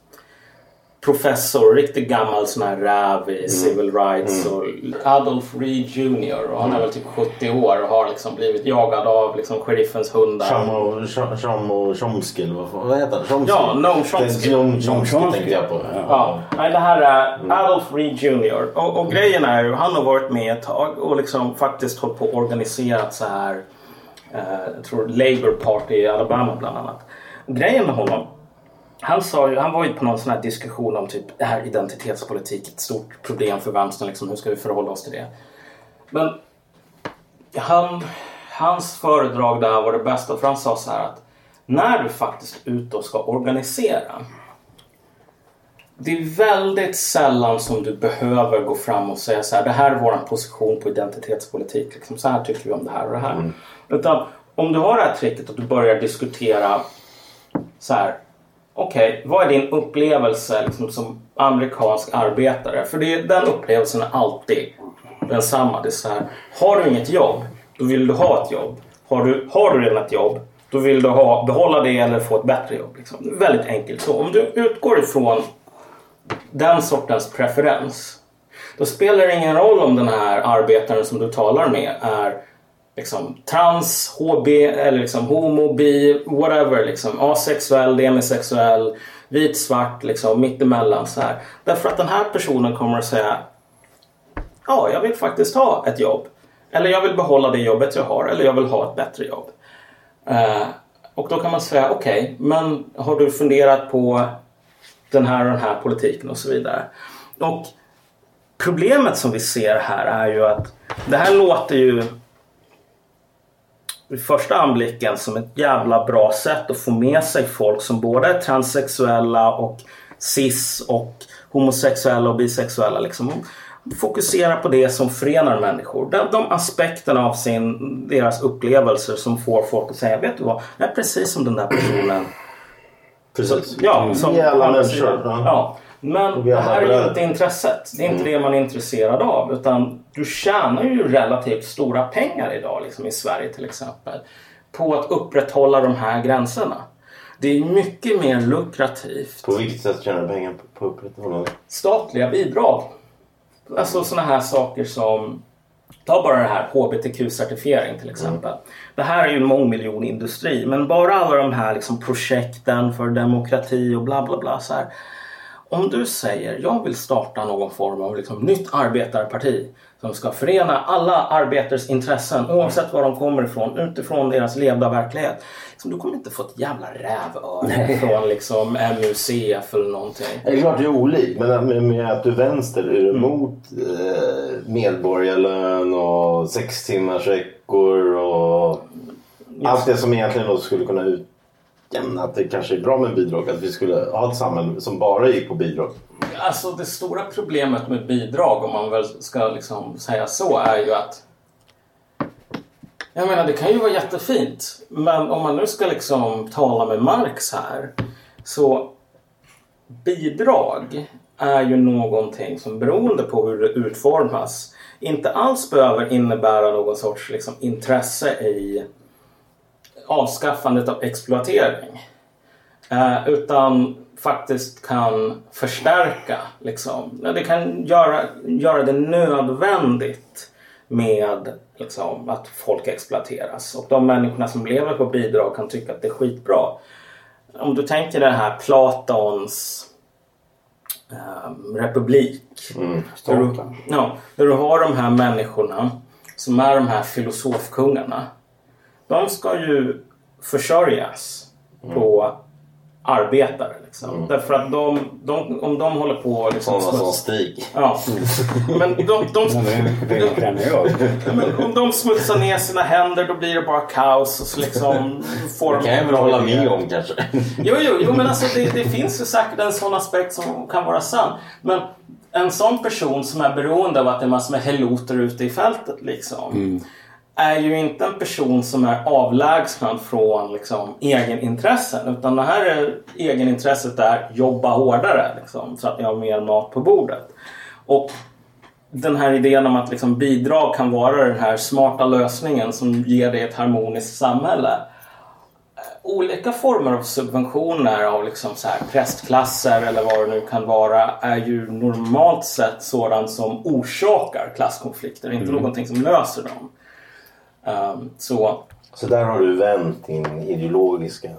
professor, riktigt gammal sån här räv i mm. civil rights. Mm. Och Adolf Reed Jr. Och han är väl typ 70 år och har liksom blivit jagad av liksom sheriffens hundar. Chamo Chomsky eller vad, heter han? Chomsky. Ja, Noam Chomsky. Noam Chomsky tänkte jag på. Ja. ja. Nej, det här är mm. Adolf Reed Jr. Och, och grejen är ju, han har varit med ett tag och liksom faktiskt hållit på och organiserat så här. Eh, jag tror Labour Party i Alabama bland annat. Grejen med honom han, sa ju, han var ju på någon sån här diskussion om typ det här identitetspolitik, ett stort problem för vänstern. Liksom, hur ska vi förhålla oss till det? Men han, hans föredrag där var det bästa för han sa så här att när du faktiskt är ute och ska organisera det är väldigt sällan som du behöver gå fram och säga så här. Det här är vår position på identitetspolitik. Liksom, så här tycker vi om det här och det här. Mm. Utan om du har det här tricket att du börjar diskutera så här okej, okay, vad är din upplevelse liksom, som amerikansk arbetare? För det, den upplevelsen är alltid densamma. Det är så här, har du inget jobb, då vill du ha ett jobb. Har du, har du redan ett jobb, då vill du ha, behålla det eller få ett bättre jobb. Liksom. Väldigt enkelt så. Om du utgår ifrån den sortens preferens då spelar det ingen roll om den här arbetaren som du talar med är liksom, trans, HB, eller liksom, homo, bi, whatever. Liksom, asexuell, demisexuell, vit, svart, liksom, mittemellan. Så här. Därför att den här personen kommer att säga Ja, jag vill faktiskt ha ett jobb. Eller jag vill behålla det jobbet jag har. Eller jag vill ha ett bättre jobb. Eh, och då kan man säga okej, okay, men har du funderat på den här och den här politiken och så vidare. Och problemet som vi ser här är ju att det här låter ju vid första anblicken som ett jävla bra sätt att få med sig folk som både är transsexuella och cis och homosexuella och bisexuella. Liksom. Fokusera på det som förenar människor. De, de aspekterna av sin, deras upplevelser som får folk att säga Vet du vad, jag är precis som den där personen. Precis. Så, ja, som, alla människor. Ja. Men det här är ju inte intresset. Det är inte mm. det man är intresserad av. Utan du tjänar ju relativt stora pengar idag liksom, i Sverige till exempel. På att upprätthålla de här gränserna. Det är mycket mer lukrativt. På vilket sätt tjänar pengar på- upprätthållande? Statliga bidrag. Alltså sådana här saker som Ta bara det här HBTQ-certifiering till exempel. Det här är ju en mångmiljonindustri men bara alla de här liksom projekten för demokrati och bla bla bla. Så här. Om du säger jag vill starta någon form av liksom, nytt arbetarparti som ska förena alla arbetares intressen oavsett var de kommer ifrån utifrån deras levda verklighet. Liksom, du kommer inte få ett jävla rävöre från liksom, MUCF eller någonting. Det är klart det är olikt, men med, med att du vänster, är du emot eh, medborgarlön och sex timmars veckor och allt det som egentligen då skulle kunna tanken att det kanske är bra med bidrag, att vi skulle ha ett samhälle som bara gick på bidrag. Alltså det stora problemet med bidrag, om man väl ska liksom säga så, är ju att jag menar, det kan ju vara jättefint. Men om man nu ska liksom tala med Marx här. Så bidrag är ju någonting som beroende på hur det utformas inte alls behöver innebära någon sorts liksom, intresse i avskaffandet av exploatering. Eh, utan faktiskt kan förstärka. Liksom. Det kan göra, göra det nödvändigt med liksom, att folk exploateras. Och de människorna som lever på bidrag kan tycka att det är skitbra. Om du tänker det här Platons eh, republik. Där du, ja, där du har de här människorna som är de här filosofkungarna. De ska ju försörjas på arbetare. Liksom. Därför att de, de, om de håller på... och Liksom, Sådana som Stig. Ja. Men de, de, jag. men om de smutsar ner sina händer då blir det bara kaos. Och så liksom får Det de kan jag väl hålla med om kanske. Jo, jo, jo men alltså det, det finns ju säkert en sån aspekt som kan vara sann. Men en sån person som är beroende av att det är massor med heloter ute i fältet liksom. Är ju inte en person som är avlägsnad från liksom, egenintressen. Utan det här är, egenintresset är jobba hårdare liksom, så att jag har mer mat på bordet. Och den här idén om att liksom, bidrag kan vara den här smarta lösningen som ger dig ett harmoniskt samhälle olika former av subventioner av liksom så här prästklasser eller vad det nu kan vara är ju normalt sett sådant som orsakar klasskonflikter, inte någonting som löser dem. Ehm, så Så där har du vänt din ideologiska...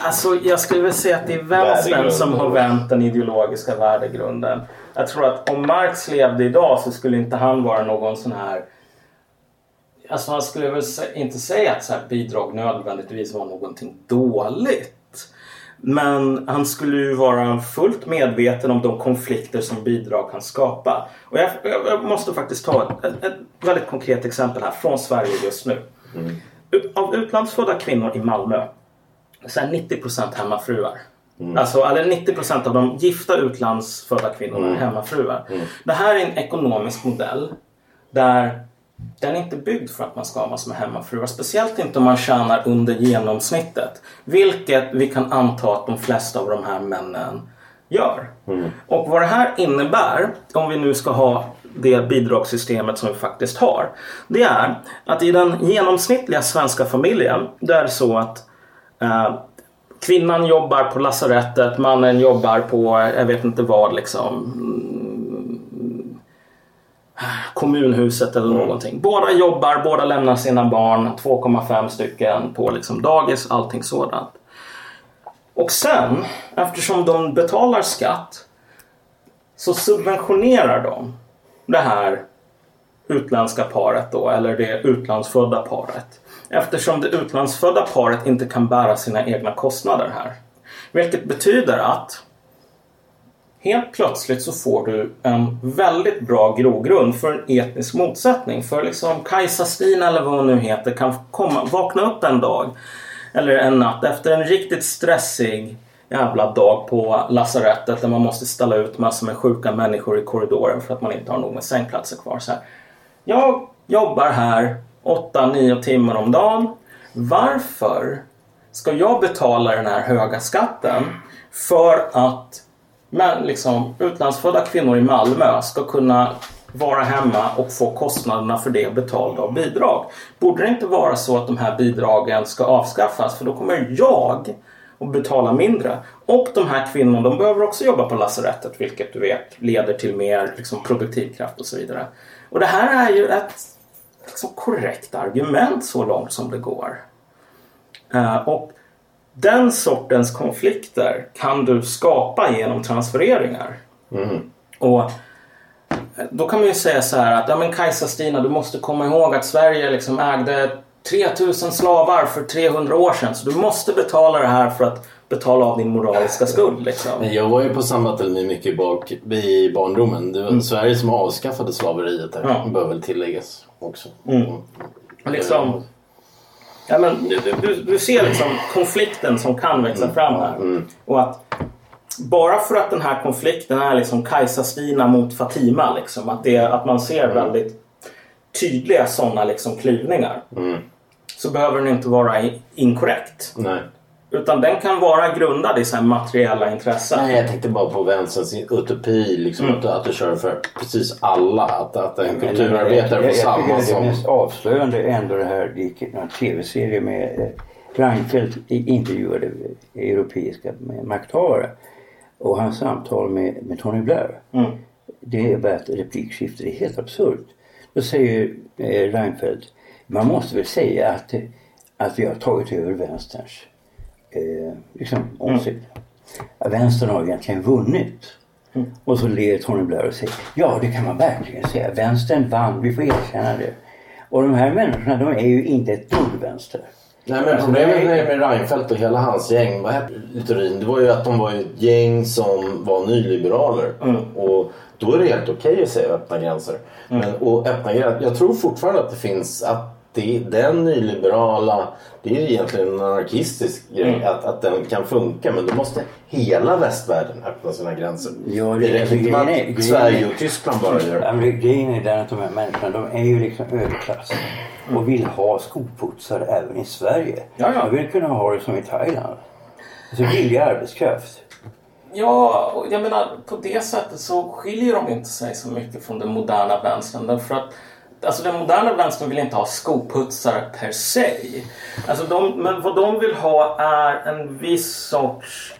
Alltså jag skulle vilja säga att det är vänstern som har vänt den ideologiska värdegrunden. Jag tror att om Marx levde idag så skulle inte han vara någon sån här Alltså han skulle väl inte säga att så här bidrag nödvändigtvis var någonting dåligt. Men han skulle ju vara fullt medveten om de konflikter som bidrag kan skapa. Och jag, jag måste faktiskt ta ett, ett, väldigt konkret exempel här från Sverige just nu. Av utlandsfödda kvinnor i Malmö så är 90% hemmafruar. Alltså, eller 90% av de gifta utlandsfödda kvinnorna är hemmafruar. Det här är en ekonomisk modell där den är inte byggd för att man ska ha massor med hemmafruar. Speciellt inte om man tjänar under genomsnittet. Vilket vi kan anta att de flesta av de här männen gör. Och vad det här innebär, om vi nu ska ha det bidragssystemet som vi faktiskt har. Det är att i den genomsnittliga svenska familjen, det är så att eh, kvinnan jobbar på lasarettet, mannen jobbar på, jag vet inte vad liksom, kommunhuset eller någonting. Båda jobbar, båda lämnar sina barn, 2,5 stycken på liksom dagis, allting sådant. Och sen, eftersom de betalar skatt, så subventionerar de det här utländska paret då, eller det utlandsfödda paret. Eftersom det utlandsfödda paret inte kan bära sina egna kostnader här. Vilket betyder att helt plötsligt så får du en väldigt bra grogrund för en etnisk motsättning. För liksom Kajsa-Stina eller vad hon nu heter kan komma, vakna upp en dag eller en natt efter en riktigt stressig jävla dag på lasarettet där man måste ställa ut massor med sjuka människor i korridoren för att man inte har nog med sängplatser kvar. Så här. Jag jobbar här 8-9 timmar om dagen. Varför ska jag betala den här höga skatten för att men liksom, utlandsfödda kvinnor i Malmö ska kunna vara hemma och få kostnaderna för det betalda av bidrag. Borde det inte vara så att de här bidragen ska avskaffas? För då kommer jag att betala mindre. Och de här kvinnorna de behöver också jobba på lasarettet vilket du vet leder till mer liksom, produktivkraft och så vidare. Och det här är ju ett liksom, korrekt argument så långt som det går. Uh, och den sortens konflikter kan du skapa genom transfereringar. Och eh, då kan man ju säga så här att ja, men Kajsa-Stina du måste komma ihåg att Sverige liksom ägde 3000 slavar för 300 år sedan så du måste betala det här för att betala av din moraliska skuld. Liksom. Jag var ju på sambattelmi mycket bak, i barndomen. Det var Sverige som avskaffade slaveriet där. Mm. Ja. bör väl tilläggas också. Liksom, ja, men du, du, du ser liksom konflikten som kan växa fram här. Och att bara för att den här konflikten är liksom Kajsa-Stina mot Fatima. Liksom, att, det, att man ser väldigt tydliga sådana liksom klyvningar. Så behöver den inte vara inkorrekt. Nej. Utan den kan vara grundad i så här materiella intressen. Nej, jag tänkte bara på vänsterns utopi. Liksom, Mm. att, att du kör för precis alla. Att, att en kulturarbetare jag, får jag, jag samma tycker som... det mest avslöjande är ändå det här, det gick en tv-serie med eh, Reinfeldt i- intervjuade europeiska makthavare. Och hans samtal med, med Tony Blair. Mm. Det är bara ett replikskifte, det är helt absurt. Då säger eh, Reinfeldt, man måste väl säga att, eh, att vi har tagit över vänsterns eh, liksom, åsikt. Ja, vänstern har egentligen vunnit. Och så ler Tony Blair och säger ja det kan man verkligen säga. Vänstern vann, vi får erkänna det. Och de här människorna de är ju inte ett dugg vänster. Nej men problemet med, med Reinfeldt och hela hans gäng, vad hette Littorin, det var ju att de var ett gäng som var nyliberaler. Och då är det helt okej att säga öppna gränser. Men, och öppna gränser, jag tror fortfarande att det finns att det, den nyliberala, det är egentligen en anarkistisk grej att, att den kan funka men då måste hela västvärlden öppna sina gränser. Ja, det- det räcker inte att Sverige och Tyskland bara gör Ja, det. men Grejen är den att de här människorna de är ju liksom överklass. Och vill ha skoputsare även i Sverige. Ja, ja. De vill kunna ha det som i Thailand. Alltså billig arbetskraft. Ja, jag menar på det sättet så skiljer de inte sig så mycket från den moderna vänstern. Därför att alltså, den moderna vänstern vill inte ha skoputsare per se. Alltså, de, men vad de vill ha är en viss sorts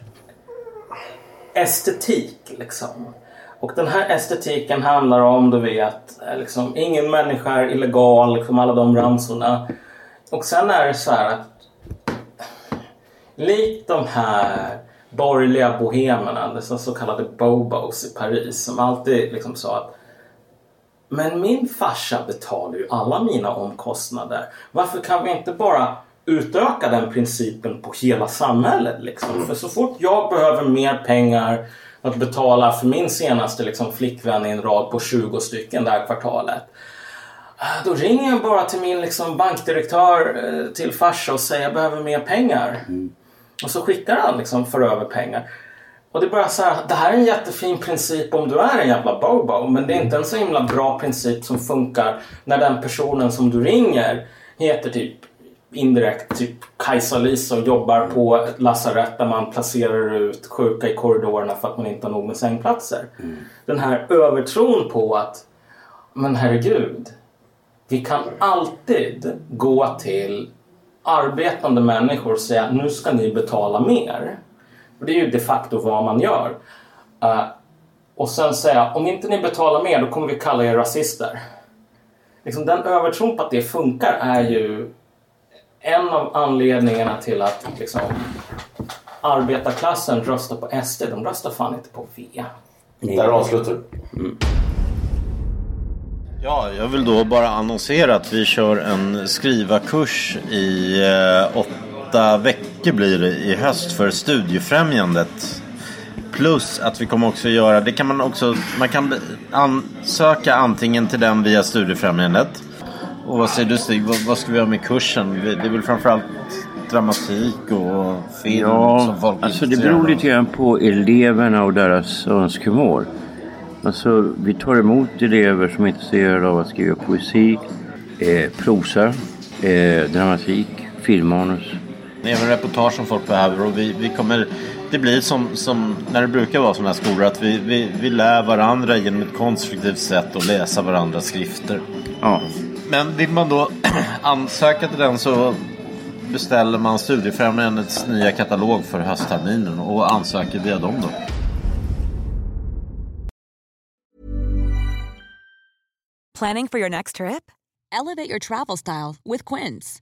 estetik. Liksom. Och den här estetiken handlar om, du vet, liksom, ingen människa är illegal, liksom, alla de ramsorna. Och sen är det så här att Likt de här borgerliga bohemerna, dessa så kallade bobos i Paris som alltid liksom sa att men min farsa betalar ju alla mina omkostnader. Varför kan vi inte bara utöka den principen på hela samhället? Liksom? För så fort jag behöver mer pengar att betala för min senaste liksom, flickvän i en rad på 20 stycken det här kvartalet. Ah, Då ringer jag bara till min liksom, bankdirektör eh, till farsa och säger jag behöver mer pengar. Och så skickar han liksom för över pengar. Och det är bara så här, det här är en jättefin princip om du är en jävla bobo. Men det är inte en så himla bra princip som funkar när den personen som du ringer heter typ indirekt typ Kajsa-Lisa och jobbar på ett lasarett där man placerar ut sjuka i korridorerna för att man inte har nog med sängplatser. Den här övertron på att men herregud, vi kan alltid gå till arbetande människor och säga nu ska ni betala mer. Och det är ju de facto vad man gör. Eh, och sen säga om inte ni betalar mer då kommer vi kalla er rasister. Liksom den övertron på att det funkar är ju en av anledningarna till att liksom, arbetarklassen röstar på SD. De röstar fan inte på V. Där avslutar du. Ja, jag vill då bara annonsera att vi kör en skrivarkurs i eh, åtta veckor blir det i höst för Studiefrämjandet. Plus att vi kommer också göra, det kan man också, man kan ansöka antingen till den via Studiefrämjandet. Och vad säger du Stig, vad, vad ska vi göra med kursen? Det är väl framförallt dramatik och film som Ja, folk är alltså det beror lite grann på eleverna och deras önskemål. Alltså, vi tar emot elever som är intresserade av att skriva poesi, eh, prosa, eh, dramatik, filmmanus. Även reportage som folk behöver och vi, vi kommer Det blir som, som när det brukar vara sådana här skolor att vi, vi, vi lär varandra genom ett konstruktivt sätt att läsa varandras skrifter. Ja. Men vill man då ansöka till den så beställer man Studiefrämjandets nya katalog för höstterminen och ansöker via dem då. Planning for your next trip? Elevate your travel style with Quince.